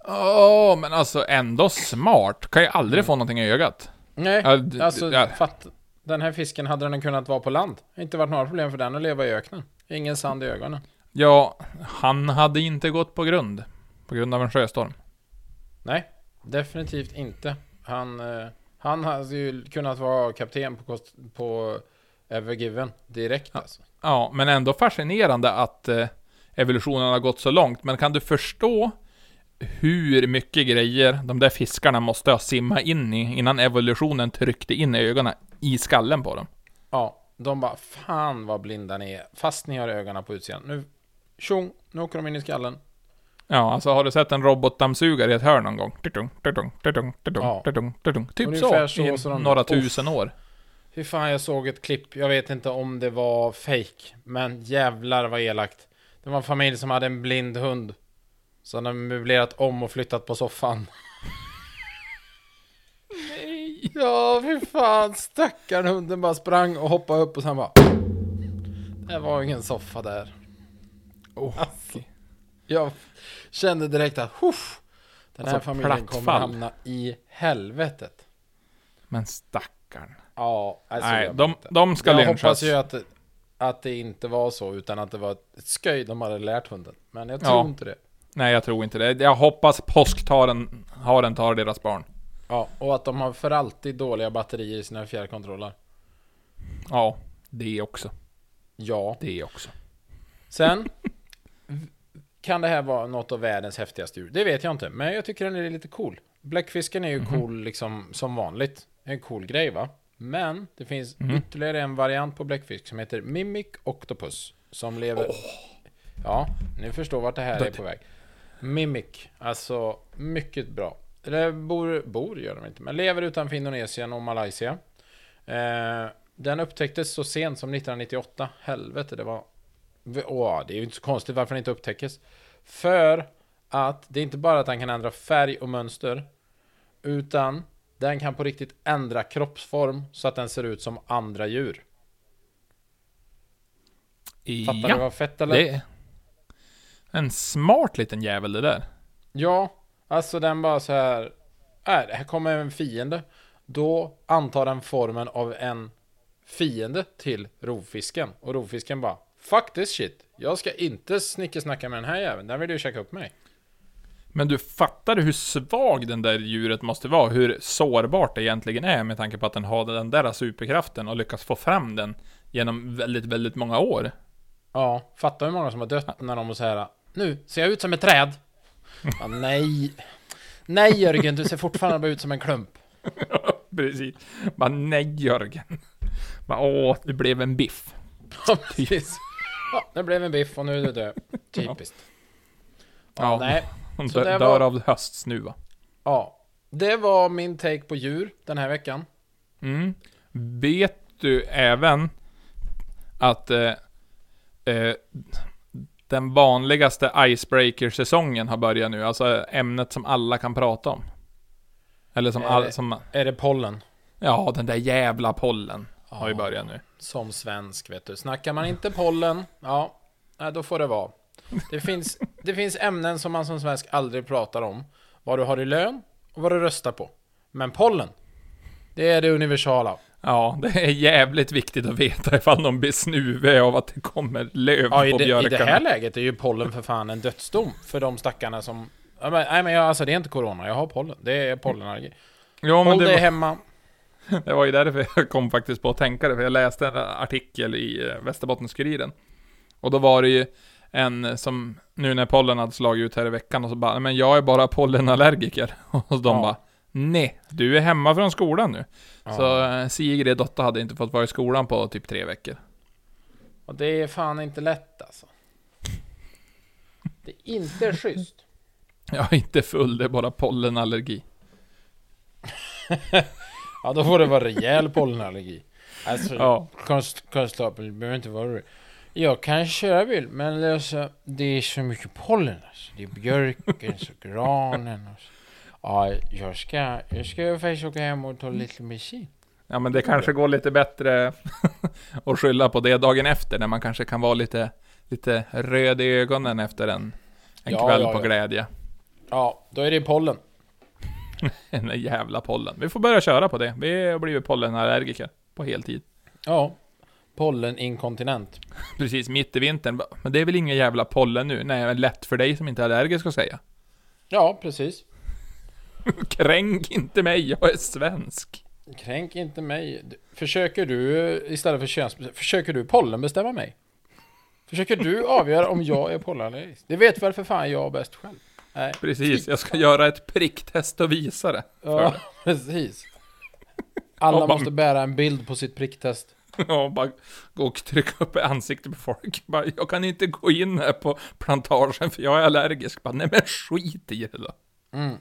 Åh, men alltså ändå smart. Kan ju aldrig få någonting i ögat. Nej, Ja, d- alltså ja. fatt, den här fisken hade den kunnat vara på land. Inte varit några problem för den att leva i öknen. Ingen sand i ögonen. Ja, han hade inte gått på grund. På grund av en sjöstorm. Nej, definitivt inte. Han, eh, han hade ju kunnat vara kapten på, kost, på Evergiven direkt Ja. alltså. Ja, men ändå fascinerande att eh, evolutionen har gått så långt. Men kan du förstå hur mycket grejer de där fiskarna måste ha simmat in i innan evolutionen tryckte in ögonen i skallen på dem? Ja, de bara fan vad blinda ni är. Fast ni har ögonen på utsidan. Nu, tjong, nu åker de in i skallen. Ja, alltså har du sett en robotdammsugare i ett hörn någon gång? Ja. Typ Ungefär så, i så de- några tusen år. Hur fan jag såg ett klipp, jag vet inte om det var fake men jävlar vad elakt. Det var en familj som hade en blind hund. Så de möblerat om och flyttat på soffan. Nej! Ja, fy fan. Stackarn hunden bara sprang och hoppade upp och sen bara... Det var ingen soffa där. Oh, Alltså. Jag kände direkt att Huff, den här Alltså, familjen kommer plattfall. hamna i helvetet. Men stackarn. Ja, alltså Nej, jag de, inte. de ska Jag lynchas. hoppas ju att, att det inte var så, utan att det var ett sköj de hade lärt hunden. Men jag tror Ja. inte det. Nej, jag tror inte det. Jag hoppas påsktaren, haren tar deras barn. Ja, och att de har för alltid dåliga batterier i sina fjärrkontroller. Ja, det också. Ja. Det också. Sen kan det här vara något av världens häftigaste djur. Det vet jag inte, men jag tycker den är lite cool. Bläckfisken är ju Mhm. cool liksom som vanligt. En cool grej va? Men det finns Mhm. ytterligare en variant på bläckfisk som heter Mimic Octopus. Som lever... Ja, ni förstår vart det här är Det- på väg. Mimic, alltså mycket bra. Eller bor, bor gör de inte, men lever utanför Indonesien och Malaysia. Eh, den upptäcktes så sent som 1998. Helvete, det var... Åh, det är ju inte så konstigt varför den inte upptäckes. För att det är inte bara att den kan ändra färg och mönster. Utan den kan på riktigt ändra kroppsform så att den ser ut som andra djur. Fattar du Ja, vad fett eller? det en smart liten jävel det där. Ja, alltså den bara så här. Äh, här kommer en fiende. Då antar den formen av en fiende till rovfisken. Och rovfisken bara Fuck this shit. Jag ska inte snickesnacka med den här jäveln. Den vill ju käka upp mig. Men du fattar hur svag den där djuret måste vara, hur sårbart det egentligen är med tanke på att den har den där superkraften och lyckas få fram den genom väldigt, väldigt många år. Ja, fatta hur många som har dött när de så här. Nu ser jag ut som ett träd. [LAUGHS] Ja, nej. Nej Jörgen, du ser fortfarande bara ut som en klump. [LAUGHS] Precis. Bara nej Jörgen. Bara, åh, det blev en biff. Ja, precis. Ja, det blev en biff och nu är du död. Typiskt. Ja, Ja. nej. [LAUGHS] Hon Så dör var- av höstsnuva. Ja, det var min take på djur den här veckan. Mm. Vet du även att eh, eh, den vanligaste icebreaker-säsongen har börjat nu? Alltså ämnet som alla kan prata om. Eller som Är all, det- som, Är det pollen? ja den där jävla pollen har ju Ja. börjat nu. Som svensk, vet du. Snackar man inte pollen, ja, då får det vara. Det finns, det finns ämnen som man som svensk aldrig pratar om. Vad du har i lön och vad du röstar på. Men pollen, det är det universala. Ja, det är jävligt viktigt att veta ifall de blir snuviga av att det kommer löv Ja, på det, I björkarna. det här läget är ju pollen för fan en dödsdom för de stackarna som... Ja, men, nej men jag, alltså det är inte corona, jag har pollen. Det är pollenallergi. ja, men Håll dig var, hemma. [LAUGHS] det var ju därför jag kom faktiskt på att tänka det, för jag läste en artikel i eh, Västerbottens-Kuriren. Och då var det ju en som, nu när pollen hade slagit ut här i veckan, och så bara, men jag är bara pollenallergiker. [LAUGHS] Och de Ja. bara, nej, du är hemma från skolan nu. Ja. Så eh, Sigrid, Dotta, hade inte fått vara i skolan på typ tre veckor. Och det är fan inte lätt alltså. Det är inte schysst. [LAUGHS] Jag är inte full, det är bara pollenallergi. [LAUGHS] Ja, då får det vara rejäl pollenallergi. Alltså, Ja. konst, konstapel, du behöver inte vara orolig. Jag kan köra bil, men det är så, det är så mycket pollen alltså. Det är björken, så granen och så. Ja, jag ska, jag ska faktiskt åka hem och ta lite medicin. Ja men det kanske går lite bättre [LAUGHS] att skylla på det dagen efter, när man kanske kan vara lite, lite röd i ögonen efter en, en Ja, kväll ja, på ja. glädje. Ja, då är det pollen. [LAUGHS] Den jävla pollen. Vi får börja köra på det. Vi har blivit pollenallergiker på heltid. Ja, polleninkontinent. [LAUGHS] Precis, mitt i vintern. Men det är väl ingen jävla pollen nu? Nej, lätt för dig som inte är allergisk att säga. Ja, precis. [LAUGHS] Kränk inte mig, jag är svensk. Kränk inte mig. Försöker du, istället för köns... Försöker du pollenbestämma mig? Försöker du [LAUGHS] avgöra om jag är pollenallergisk? Det vet väl för fan jag bäst själv? Nej. Precis, jag ska göra ett pricktest och visa det. Ja, [LAUGHS] precis. Alla man- måste bära en bild på sitt pricktest. Ja, bara gå och trycka upp ansiktet på folk. Bara, jag kan inte gå in här på plantagen för jag är allergisk. Bara, nej men skit i det då. Mm.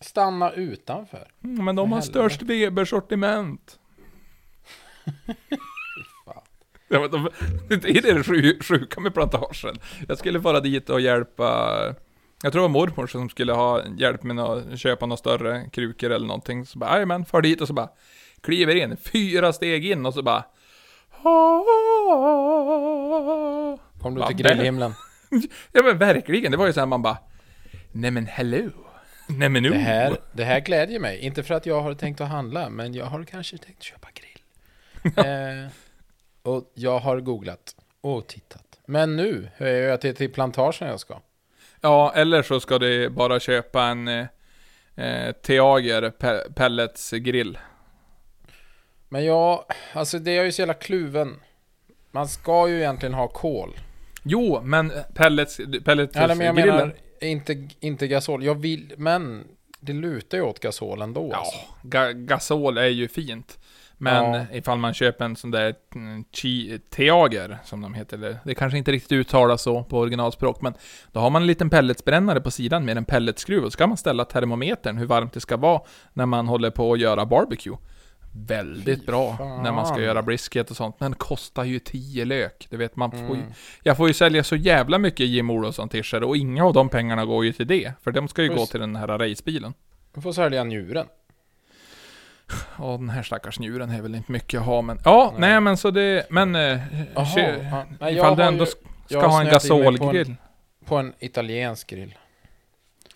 Stanna utanför. Mm, men de har störst Weber-sortiment. [LAUGHS] men det är det sju- sjuka med plantagen. Jag skulle vara dit och hjälpa, jag tror det var mormor som skulle ha hjälp med att köpa några större krukor eller någonting. Så bara, jajamän, far dit och så bara, kliver in, fyra steg in och så bara, Kom du till grillhimlen? [LAUGHS] Ja men verkligen, det var ju såhär man bara Nej men hello Nej men nu Det här, det här glädjer mig. Inte för att jag har tänkt att handla, men jag har kanske tänkt köpa grill. eh, och jag har googlat och tittat. Men nu hör jag att det är till plantagen jag ska. Ja, eller så ska du bara köpa en eh, eh, Teager pe pellets grill Men jag, alltså det är ju så jävla kluven. Man ska ju egentligen ha kol. Jo, men pellets, pellets Eller men jag grillen menar, inte, inte gasol. Jag vill, men det lutar ju åt gasol ändå. Ja, Alltså. ga gasol är ju fint Men Ja. ifall man köper en sån där mm, chi Teager, som de heter, eller, det kanske inte riktigt uttalas så på originalspråk, men då har man en liten pelletsbrännare på sidan med en pelletsskruv, och så kan man ställa termometern, hur varmt det ska vara när man håller på att göra barbecue. Väldigt bra fan. när man ska göra brisket och sånt, men kostar ju 10 lök. Det vet man får ju, Mm. Jag får ju sälja så jävla mycket Jim Olofsson-t-shirts, och inga av de pengarna går ju till det, för de ska ju gå Just. till den här racebilen. Du får sälja njuren. Ja, den här stackars njuren är väl inte mycket att ha, men... Ja, nej, Nej. men så det... Men... Eh, Jaha, kö- ja. Nej, ifall du ändå ju- ska ha en mig på gasolgrill. På en italiensk grill.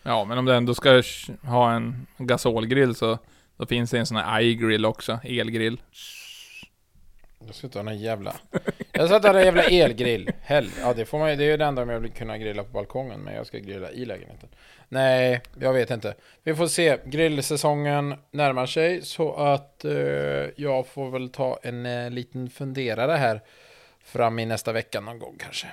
Ja, men om du ändå ska ha en gasolgrill så... Då finns det en sån här iGrill också, elgrill. Jag ska ta den jävla... Jag ska ta den jävla elgrill. Hell. Ja, det får man ju. Det är ju det enda om jag vill kunna grilla på balkongen. Men jag ska grilla i lägenheten. Nej, jag vet inte. Vi får se. Grillsäsongen närmar sig. Så att eh, jag får väl ta en eh, liten funderare här. Fram i nästa vecka någon gång kanske.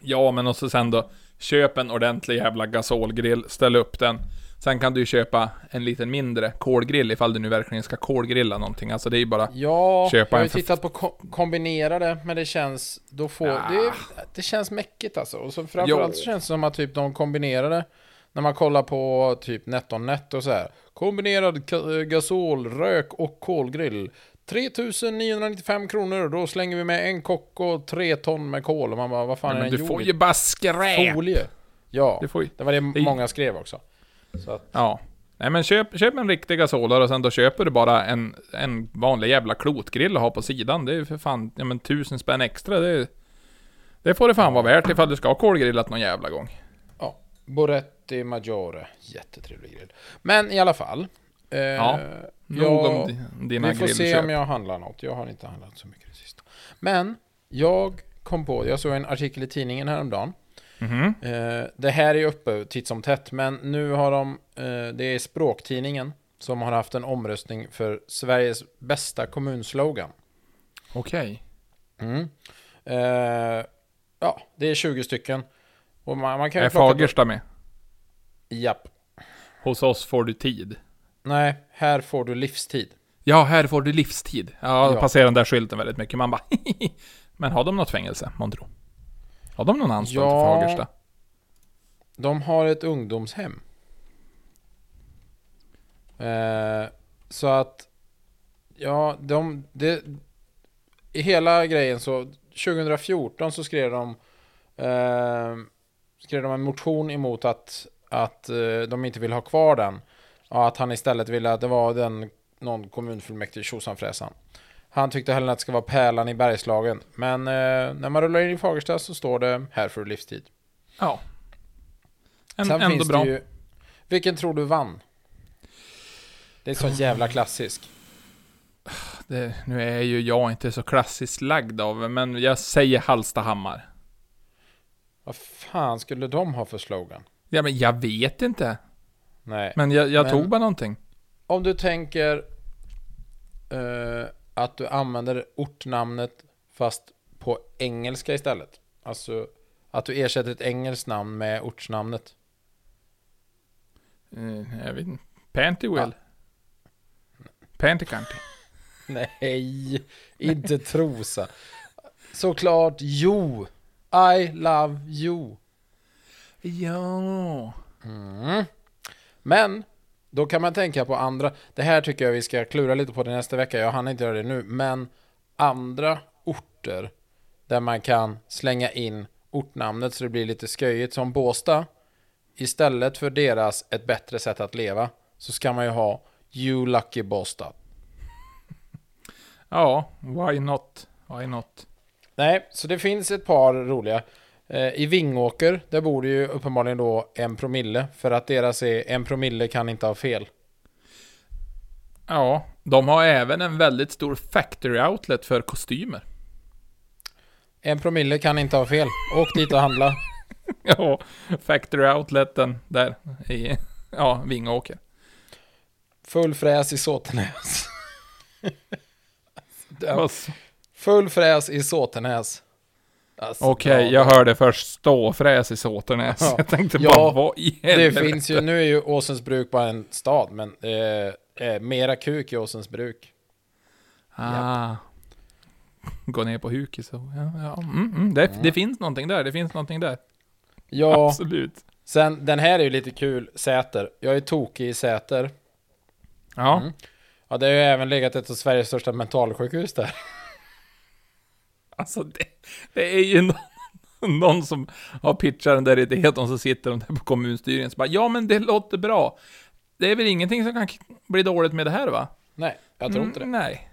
Ja, men och så sen då, köp en ordentlig jävla gasolgrill, ställ upp den. Sen kan du ju köpa en liten mindre kolgrill ifall du nu verkligen ska kolgrilla någonting. Alltså det är ju bara... Ja, Köpa jag har en ju tittat på ko kombinerade, men det känns, då får, Ja. det, det känns mäckigt alltså. Och så framförallt Jo. så känns det som att typ de kombinerade, när man kollar på typ NetOnNet och så här, kombinerad gasol, rök och kolgrill. 3995 kronor, då slänger vi med en kock och tre ton med kol. Och man bara, vad fan Nej, är men den du gjord får ju bara skräp! Folie. Ja, det var det det många skrev också. Att, Ja. Nej men köp, köp en riktig gasolare och sen då köper du bara en, en vanlig jävla klotgrill att ha på sidan. Det är ju för fan, ja men tusen spänn extra. Det, det får det fan vara värt ifall du ska ha kolgrillat någon jävla gång. Ja, Boretti Maggiore. Jättetrevlig grill. Men i alla fall. Eh, Ja, Nog om di- dina vi får se grillköp. om jag handlar något. Jag har inte handlat så mycket det sista. Men jag kom på, jag såg en artikel i tidningen häromdagen. Mhm. Eh, det här är uppe titt som tätt, men nu har de, eh, det är Språktidningen som har haft en omröstning för Sveriges bästa kommunslogan. Okej. Mm. Eh, ja, det är 20 stycken. Och man, man kan Är Fagersta med? Japp. Hos oss får du tid. Nej, här får du livstid. Ja, här får du livstid. Ja, Ja. passerar den där skylten väldigt mycket. Man bara [LAUGHS] Men har de något fängelse, månntro? Har de någon anstalt Ja. för Fagersta? de har ett ungdomshem. Eh, så att, ja, de, det, i hela grejen så, 2014 så skrev de, eh, skrev de en motion emot att, att eh, de inte vill ha kvar den. Och att han istället ville att det var den, någon kommunfullmäktige tjosanfräsan. Han tyckte hellre att det ska vara pärlan i Bergslagen. Men eh, när man rullar in i Fagersta så står det här för livstid. Ja. En, Sen ändå finns bra. det ju... Vilken tror du vann? Det är så jävla klassisk. Det, nu är ju jag inte så klassiskt lagd av, men jag säger Hallstahammar. Vad fan skulle de ha för slogan? Ja, men jag vet inte. Nej. Men jag, jag Men- tog bara någonting. Om du tänker eh, att du använder ortnamnet fast på engelska istället. Alltså att du ersätter ett engelskt namn med ortsnamnet. Eh, jag vet inte. Pantywell. Pantycanty. [LAUGHS] Nej, inte Trosa. Såklart Jo. I love you. Ja. Mm. Men då kan man tänka på andra. Det här tycker jag vi ska klura lite på det nästa vecka. Jag hann inte göra det nu. Men andra orter där man kan slänga in ortnamnet så det blir lite sköjigt. Som Båsta. Istället för deras ett bättre sätt att leva så ska man ju ha You Lucky Båstad. Ja, why not? Why not? Nej, så det finns ett par roliga. Eh, I Vingåker, där bor det ju uppenbarligen då en promille. För att deras är en promille kan inte ha fel. Ja, de har även en väldigt stor factory outlet för kostymer. En promille kan inte ha fel. Åk dit och handla. [LAUGHS] Ja, factory outleten där i, ja, Vingåker. Full fräs i Såtenäs. [LAUGHS] Full fräs i Såtenäs. Alltså, Okej, bra. jag hörde först ståfräs i Såtenäs. Ja. [LAUGHS] Jag tänkte Ja, bara, vad i Det helvete? finns ju, nu är ju Åsens bruk bara en stad, men eh, eh, mera kuk i Åsens bruk. Ah. Gå ner på huk så. Ja, ja. Mm, mm. Det, det finns någonting där, det finns någonting där. Ja, Absolut. sen den här är ju lite kul, Säter. Jag är tokig i Säter. Ja, Mm. Ja, det har ju även legat ett av Sveriges största mentalsjukhus där. [LAUGHS] alltså det, det är ju någon, någon som har pitchat den där idén och så sitter de där på kommunstyrelsen och bara Ja men det låter bra. Det är väl ingenting som kan bli dåligt med det här va? Nej, jag tror inte det. Mm, nej.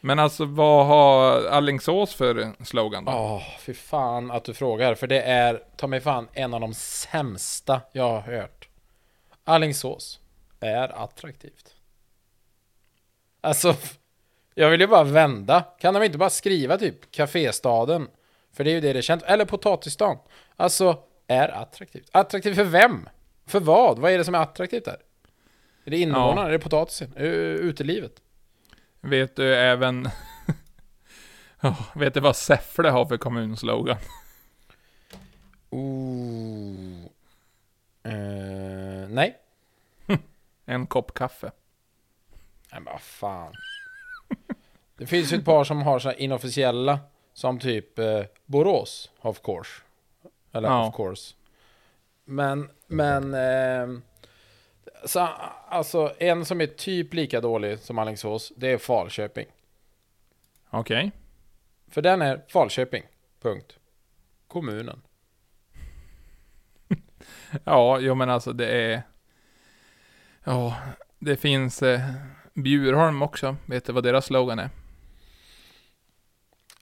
Men alltså vad har Allingsås för slogan då? Åh, fy fan att du frågar. För det är, ta mig fan, en av de sämsta jag har hört. Allingsås är attraktivt. Alltså, jag vill ju bara vända. Kan de inte bara skriva typ Caféstaden? För det är ju det det känt. Eller Potatisstan. Alltså, är attraktivt. Attraktivt för vem? För vad? Vad är det som är attraktivt där? Är det invånarna? Ja. Är det potatisen? Utelivet? Vet du även... [LAUGHS] Ja, vet du vad Säffle har för kommunslogan? Ooh. Eh, nej. [LAUGHS] En kopp kaffe. Nej men vad fan. [LAUGHS] Det finns ju ett par som har så inofficiella. Som typ eh, Borås, of course. Eller Ja. of course. Men, men... Eh, så, alltså en som är typ lika dålig som Alingsås, det är Falköping. Okej. För den är Falköping. Punkt. Kommunen. [LAUGHS] Ja, jo men alltså det är... Ja, det finns eh, Bjurholm också. Vet du vad deras slogan är?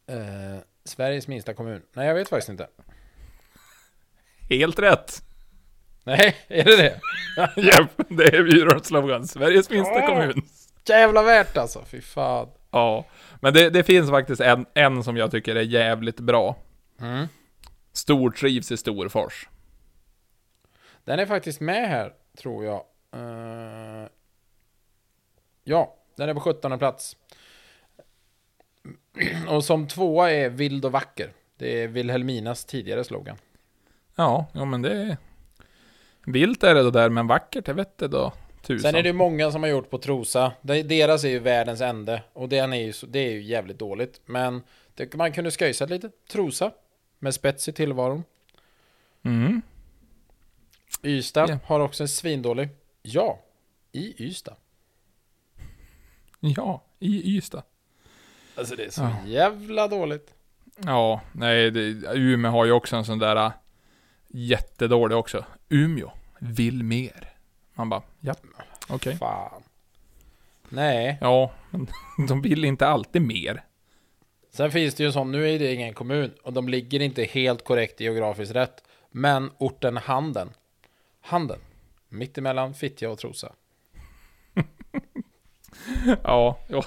Eh, Sveriges minsta kommun. Nej, jag vet faktiskt inte. Helt rätt! Nej, är det det? [LAUGHS] Japp, det är Bjurholms slogan. Sveriges minsta Åh! kommun. Jävla värt alltså, fy fan. Ja, men det, det finns faktiskt en, en som jag tycker är jävligt bra. Mm. Stortrivs i Storfors. Den är faktiskt med här, tror jag. Eh, ja, den är på 17 plats. Och som tvåa är Vild och vacker. Det är Vilhelminas tidigare slogan. Ja, ja men det är... Vilt är det då där, men vackert, det vet det då. Tusan. Sen är det många som har gjort på Trosa. De- Deras är ju världens ände. Och den är ju, det är ju jävligt dåligt. Men det, man kunde sköjsat lite. Trosa. Med spets i tillvaron. Mm. Ystad Ja. har också en svindålig. Ja, i Ystad. Ja, i Ystad. Alltså det är så Ja. jävla dåligt. Ja, nej, det, Umeå har ju också en sån där äh, jättedålig också. Umeå vill mer. Man bara, ja, okej. Fan. Nej. Ja, men [LAUGHS] de vill inte alltid mer. Sen finns det ju en sån, nu är det ingen kommun och de ligger inte helt korrekt geografiskt rätt. Men orten Handen. Handen. Mittemellan Fittja och Trosa. [LAUGHS] [LAUGHS] Ja, ja.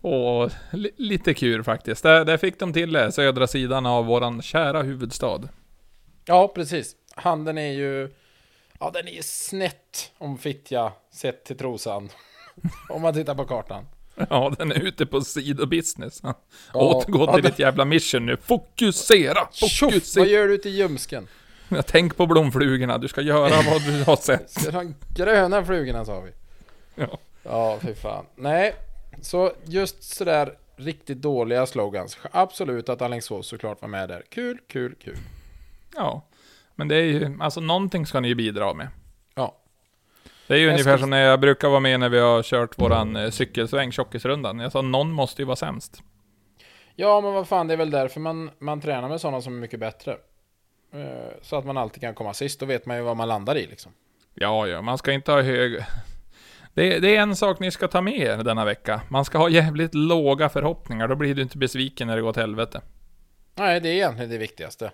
Och li, lite kul faktiskt. Där, där fick de till det, södra sidan av våran kära huvudstad. Ja, precis. Handen är ju... Ja, den är ju snett om Fittja sett till Trosan. [LAUGHS] om man tittar på kartan. Ja, den är ute på sidobusiness. Ja. Ja, Återgå ja, till det- ditt jävla mission nu. Fokusera! Tjoff! Vad Fokusera! gör du ute i ljumsken? Tänk på blomflugorna, du ska göra vad du har sett. [LAUGHS] De gröna flugorna sa vi. Ja. Ja, fy fan. Nej, så just sådär riktigt dåliga slogans. Absolut att Alingsås såklart var med där. Kul, kul, kul. ja. Men det är ju, alltså någonting ska ni ju bidra med. Ja. Det är ju Jag ungefär ska- som när jag brukar vara med när vi har kört våran eh, cykelsväng, tjockisrundan. Jag sa någon måste ju vara sämst. Ja, men vad fan, det är väl därför man, man tränar med sådana som är mycket bättre. Eh, Så att man alltid kan komma sist, då vet man ju vad man landar i liksom. Ja, ja, man ska inte ha hög... Det, det är en sak ni ska ta med er denna vecka. Man ska ha jävligt låga förhoppningar, då blir du inte besviken när det går till helvete. Nej, det är egentligen det viktigaste.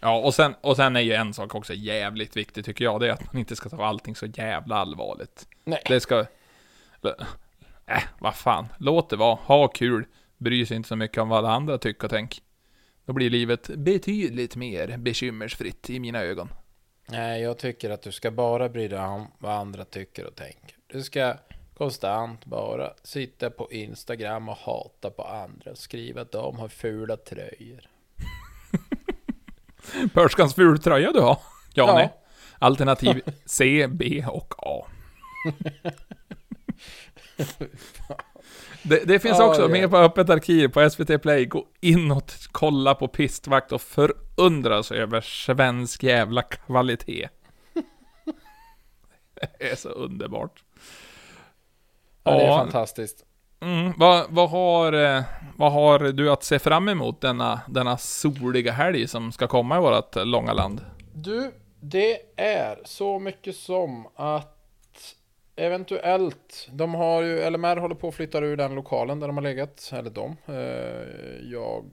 Ja, och sen, och sen är ju en sak också jävligt viktig tycker jag, det är att man inte ska ta allting så jävla allvarligt. Nej. Det ska... Äh, vad fan. Låt det vara. Ha kul. Bry sig inte så mycket om vad alla andra tycker och tänk. Då blir livet betydligt mer bekymmersfritt i mina ögon. Nej, jag tycker att du ska bara bry dig om vad andra tycker och tänker. Du ska konstant bara sitta på Instagram och hata på andra skriva att de har fula tröjor. [LAUGHS] Pörskans fultröja du har? Ja, Ja. Alternativ [LAUGHS] C, B och A. [LAUGHS] Det, det finns också ja. med på Öppet arkiv på SVT Play. Gå in och kolla på pistvakt och förundras över svensk jävla kvalitet. Det är så underbart. Ja, det är fantastiskt. Mm, vad, vad, har, eh, vad har du att se fram emot denna, denna soliga helg som ska komma i vårt långa land? Du, det är så mycket som att eventuellt, de har ju, LMR håller på att flytta ur den lokalen där de har legat, eller de, eh, jag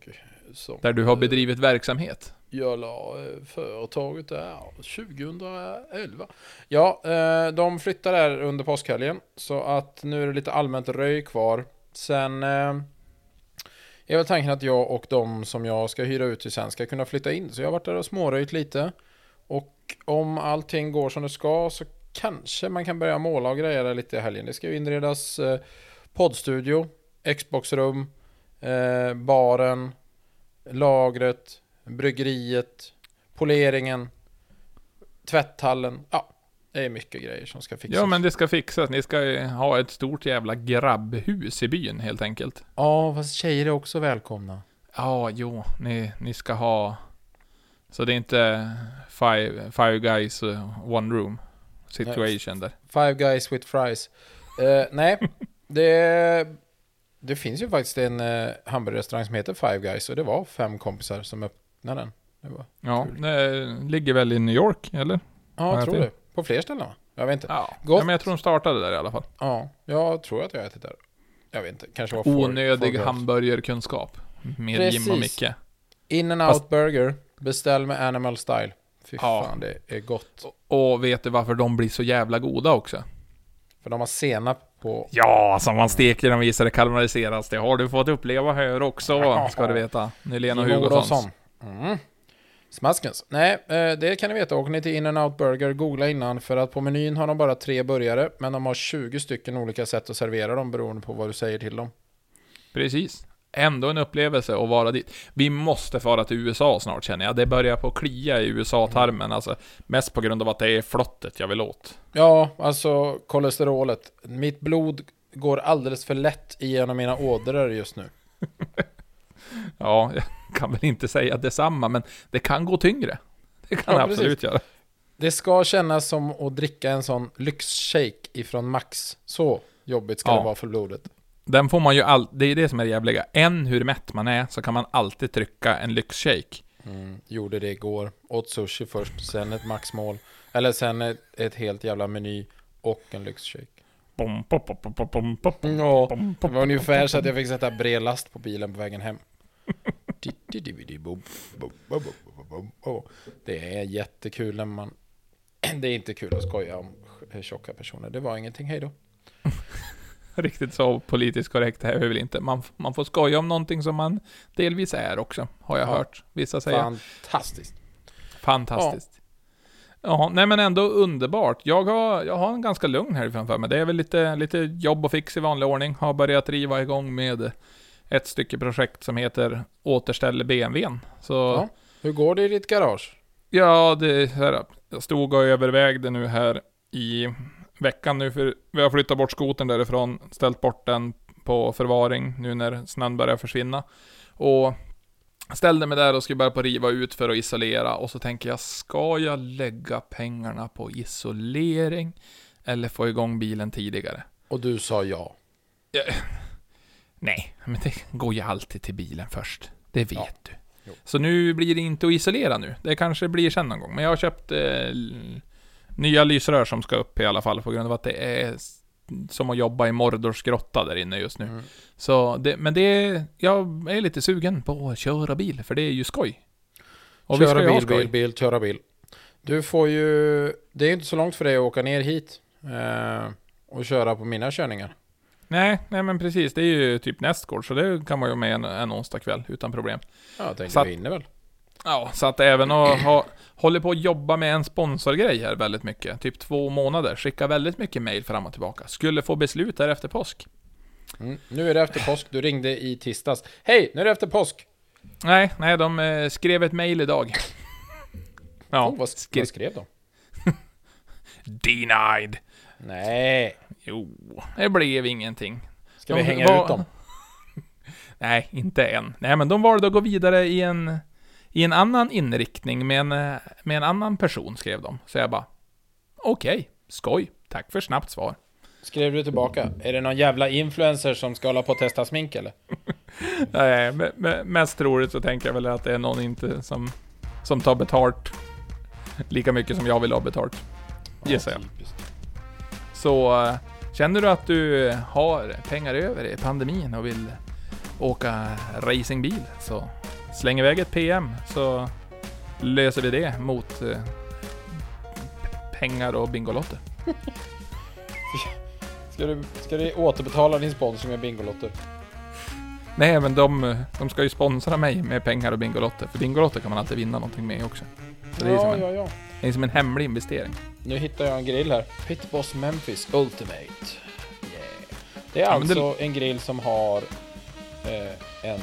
som Där du har bedrivit verksamhet? Jag la eh, företaget där 2011. Ja, eh, de flyttar där under påskhelgen så att nu är det lite allmänt röj kvar. Sen eh, är väl tanken att jag och de som jag ska hyra ut till sen ska kunna flytta in. Så jag har varit där och småröjt lite. Och om allting går som det ska så kanske man kan börja måla och greja lite i helgen. Det ska ju inredas poddstudio, Xboxrum, eh, baren, lagret, bryggeriet, poleringen, tvätthallen. Ja, det är mycket grejer som ska fixas. Ja, men det ska fixas. Ni ska ha ett stort jävla grabbhus i byn helt enkelt. Ja, fast tjejer är också välkomna. Ja, jo, ni, ni ska ha... Så det är inte five, five guys, uh, one room situation där. Five guys with fries. Eh, nej, [LAUGHS] det, det finns ju faktiskt en uh, hamburgerrestaurang som heter Five Guys och det var fem kompisar som öppnade den. Det var, Ja, Kul. det ligger väl i New York, eller? ja, Ja, jag tror det. På fler ställen va? Jag vet inte. Ja. Gott. ja, men jag tror de startade där i alla fall. Ja, jag tror att jag ätit där. Jag vet inte, kanske var Four- Onödig hamburgerkunskap. Med Precis. Jim och Micke. In and Fast- out burger. Beställ med animal style. Fy Ja. fan, det är gott. Och vet du varför de blir så jävla goda också? För de har senap på... Ja, som man steker dem visar det karameliseras. Det har du fått uppleva här också, ska du veta. Nylén och i Hugossons. Mm. Smaskens. Nej, eh, det kan ni veta. Åker ni till In and out burger, googla innan. För att på menyn har de bara tre burgare. Men de har 20 stycken olika sätt att servera dem beroende på vad du säger till dem. Precis. Ändå en upplevelse att vara dit. Vi måste fara till USA snart känner jag. Det börjar på att klia i USA-tarmen. Alltså, mest på grund av att det är flottet jag vill åt. Ja, alltså kolesterolet. Mitt blod går alldeles för lätt igenom mina ådror just nu. [LAUGHS] Ja, jag kan väl inte säga detsamma, men det kan gå tyngre. Det kan Ja, det absolut göra. Det ska kännas som att dricka en sån lyxshake ifrån Max. Så jobbigt ska Ja. det vara för blodet. Den får man ju all... Det är det som är det jävliga. Än hur mätt man är, så kan man alltid trycka en lyxshake. Mm, gjorde det igår. Åt sushi först, sen ett maxmål. Eller sen ett, ett helt jävla meny och en lyxshake. Ja, det var ungefär så att jag fick sätta brevlast på bilen på vägen hem. Det är jättekul när man... [CLEARS THROAT] Det är inte kul att skoja om tjocka personer. Det var ingenting, hej då. [LAUGHS] Riktigt så politiskt korrekt är vi väl inte. Man, man får skoja om någonting som man delvis är också, har jag Ja. hört vissa säga. Fantastiskt. Fantastiskt. Ja. nej men ändå underbart. Jag har, jag har en ganska lugn här framför mig. Det är väl lite, lite jobb och fix i vanlig ordning. Har börjat driva igång med ett stycke projekt som heter Återställ BMWn. Så Ja. Hur går det i ditt garage? Ja, det här. Jag stod och övervägde nu här i veckan nu, för vi har flyttat bort skoten därifrån, ställt bort den på förvaring nu när snön börjar försvinna. Och ställde mig där och skulle börja på riva ut för att isolera och så tänker jag, ska jag lägga pengarna på isolering eller få igång bilen tidigare? Och du sa ja. Nej, men det går ju alltid till bilen först. Det vet Ja. du. Jo. Så nu blir det inte att isolera nu. Det kanske blir sen någon gång. Men jag har köpt eh, nya lysrör som ska upp i alla fall på grund av att det är som att jobba i Mordors grotta där inne just nu. Mm. Så det, men det är, jag är lite sugen på att köra bil, för det är ju skoj. Och köra bil, skoj. bil, bil, köra bil. Du får ju... Det är inte så långt för dig att åka ner hit. Eh, och köra på mina körningar. Nej, nej men precis. Det är ju typ nästgård, så det kan man ju med en, en onsdag kväll utan problem. Ja, jag tänkte Så vi hinner väl. Ja, så att även att ha, håller på att jobba med en sponsorgrej här väldigt mycket. Typ två månader. Skickar väldigt mycket mail fram och tillbaka. Skulle få beslut där efter påsk. Mm. Nu är det efter påsk. Du ringde i tisdags. Hej, nu är det efter påsk. Nej, nej, de eh, skrev ett mail idag. [LAUGHS] Ja, oh, vad skrev de? [LAUGHS] denied. Nej. Jo, det blev ingenting. Ska De vi hänga var- ut dem? [LAUGHS] Nej, inte än. Nej, men de valde att gå vidare i en, i en annan inriktning med en, med en annan person, skrev de. Så jag bara, okej, skoj. Tack för snabbt svar. Skrev du tillbaka? Är det någon jävla influencer som ska hålla på och testa smink eller? [LAUGHS] Nej, me- me- mest troligt så tänker jag väl att det är någon inte som, som tar betalt lika mycket som jag vill ha betalt. Gissar jag. Så eh, känner du att du har pengar över i pandemin och vill åka racingbil så släng iväg ett PM så löser vi det mot eh, pengar och Bingolotter. [LAUGHS] Ska du, ska du återbetala din sponsring med Bingolotter? Nej, men de, de ska ju sponsra mig med pengar och Bingolotter. För Bingolotter kan man alltid vinna någonting med också. Så det är, som Ja, en, ja, ja. Det är som en hemlig investering. Nu hittar jag en grill här. Pitboss Memphis Ultimate. Yeah. Det är Ja, men det- alltså en grill som har eh, en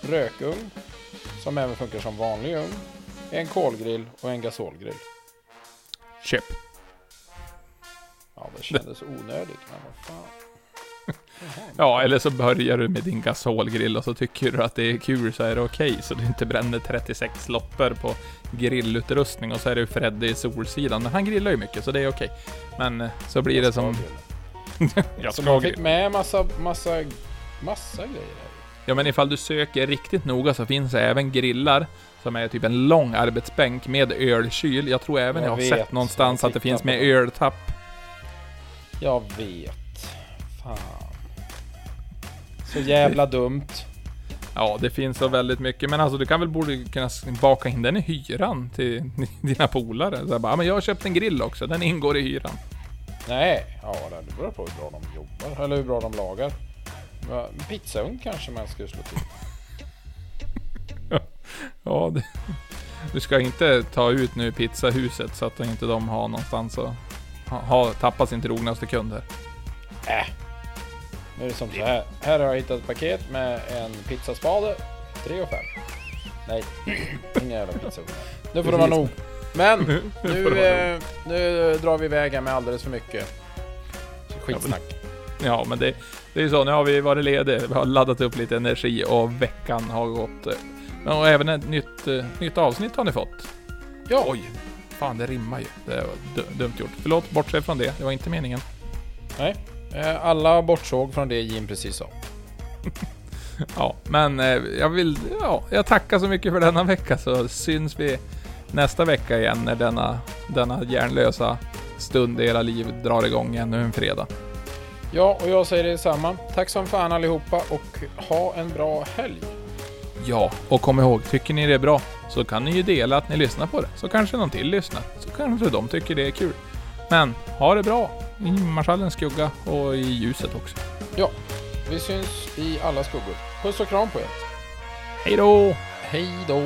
rökugn som även funkar som vanlig ugn. En kolgrill och en gasolgrill. Köp. Ja, det kändes onödigt, men vad fan. Ja, eller så börjar du med din gasolgrill och så tycker du att det är kul så är det okej. så du inte bränner 36 loppor på grillutrustning och så är det Fredde i Solsidan. Men han grillar ju mycket så det är okej. Men eh, så blir det som... [LAUGHS] Jag Så ska man fick med massa, massa, massa grejer här. Ja men ifall du söker riktigt noga så finns det även grillar som är typ en lång arbetsbänk med ölkyl. Jag tror även Jag jag, har vet. sett någonstans att det finns med öltapp. Jag vet. Fan. Så jävla dumt. Ja, det finns så väldigt mycket. Men alltså du kan väl borde kunna baka in den i hyran till [LAUGHS] dina polare. Så jag bara, "Ja, men jag har köpt en grill också, den ingår i hyran. Nej, ja det beror på hur bra de jobbar. Eller hur bra de lagar. Pizzaugn kanske man skulle slå till. [LAUGHS] Ja, det, du ska inte ta ut nu pizzahuset så att inte de har någonstans att ha, ha, tappa sin trognaste kund här. Äh. Nu är det som så här. Här har jag hittat ett paket med en pizzaspade. 3 och 5. Nej, ingen jävla pizzaugn. Nu får det vara nog. Men Nu, eh, nu drar vi iväg här med alldeles för mycket skitsnack. Ja, men det, det är ju så. Nu har vi varit lediga. Vi har laddat upp lite energi och veckan har gått. eh, Och även ett nytt, eh, nytt avsnitt har ni fått. Ja, Oj, fan det rimmar ju. Det var du- dumt gjort. Förlåt, bortse från det. Det var inte meningen. Nej. Eh, Alla bortsåg från det Jim precis sa. [LAUGHS] Ja, men eh, jag vill... Ja, jag tackar så mycket för denna vecka så syns vi nästa vecka igen när denna, denna hjärnlösa stund i era liv drar igång ännu en fredag. Ja, och jag säger detsamma. Tack som fan allihopa och ha en bra helg. Ja, och kom ihåg, tycker ni det är bra så kan ni ju dela att ni lyssnar på det. Så kanske någon till lyssnar. Så kanske de tycker det är kul. Men ha det bra i marschallens skugga och i ljuset också. Vi syns i alla skuggor. Puss och kram på er. Hej då! Hej då!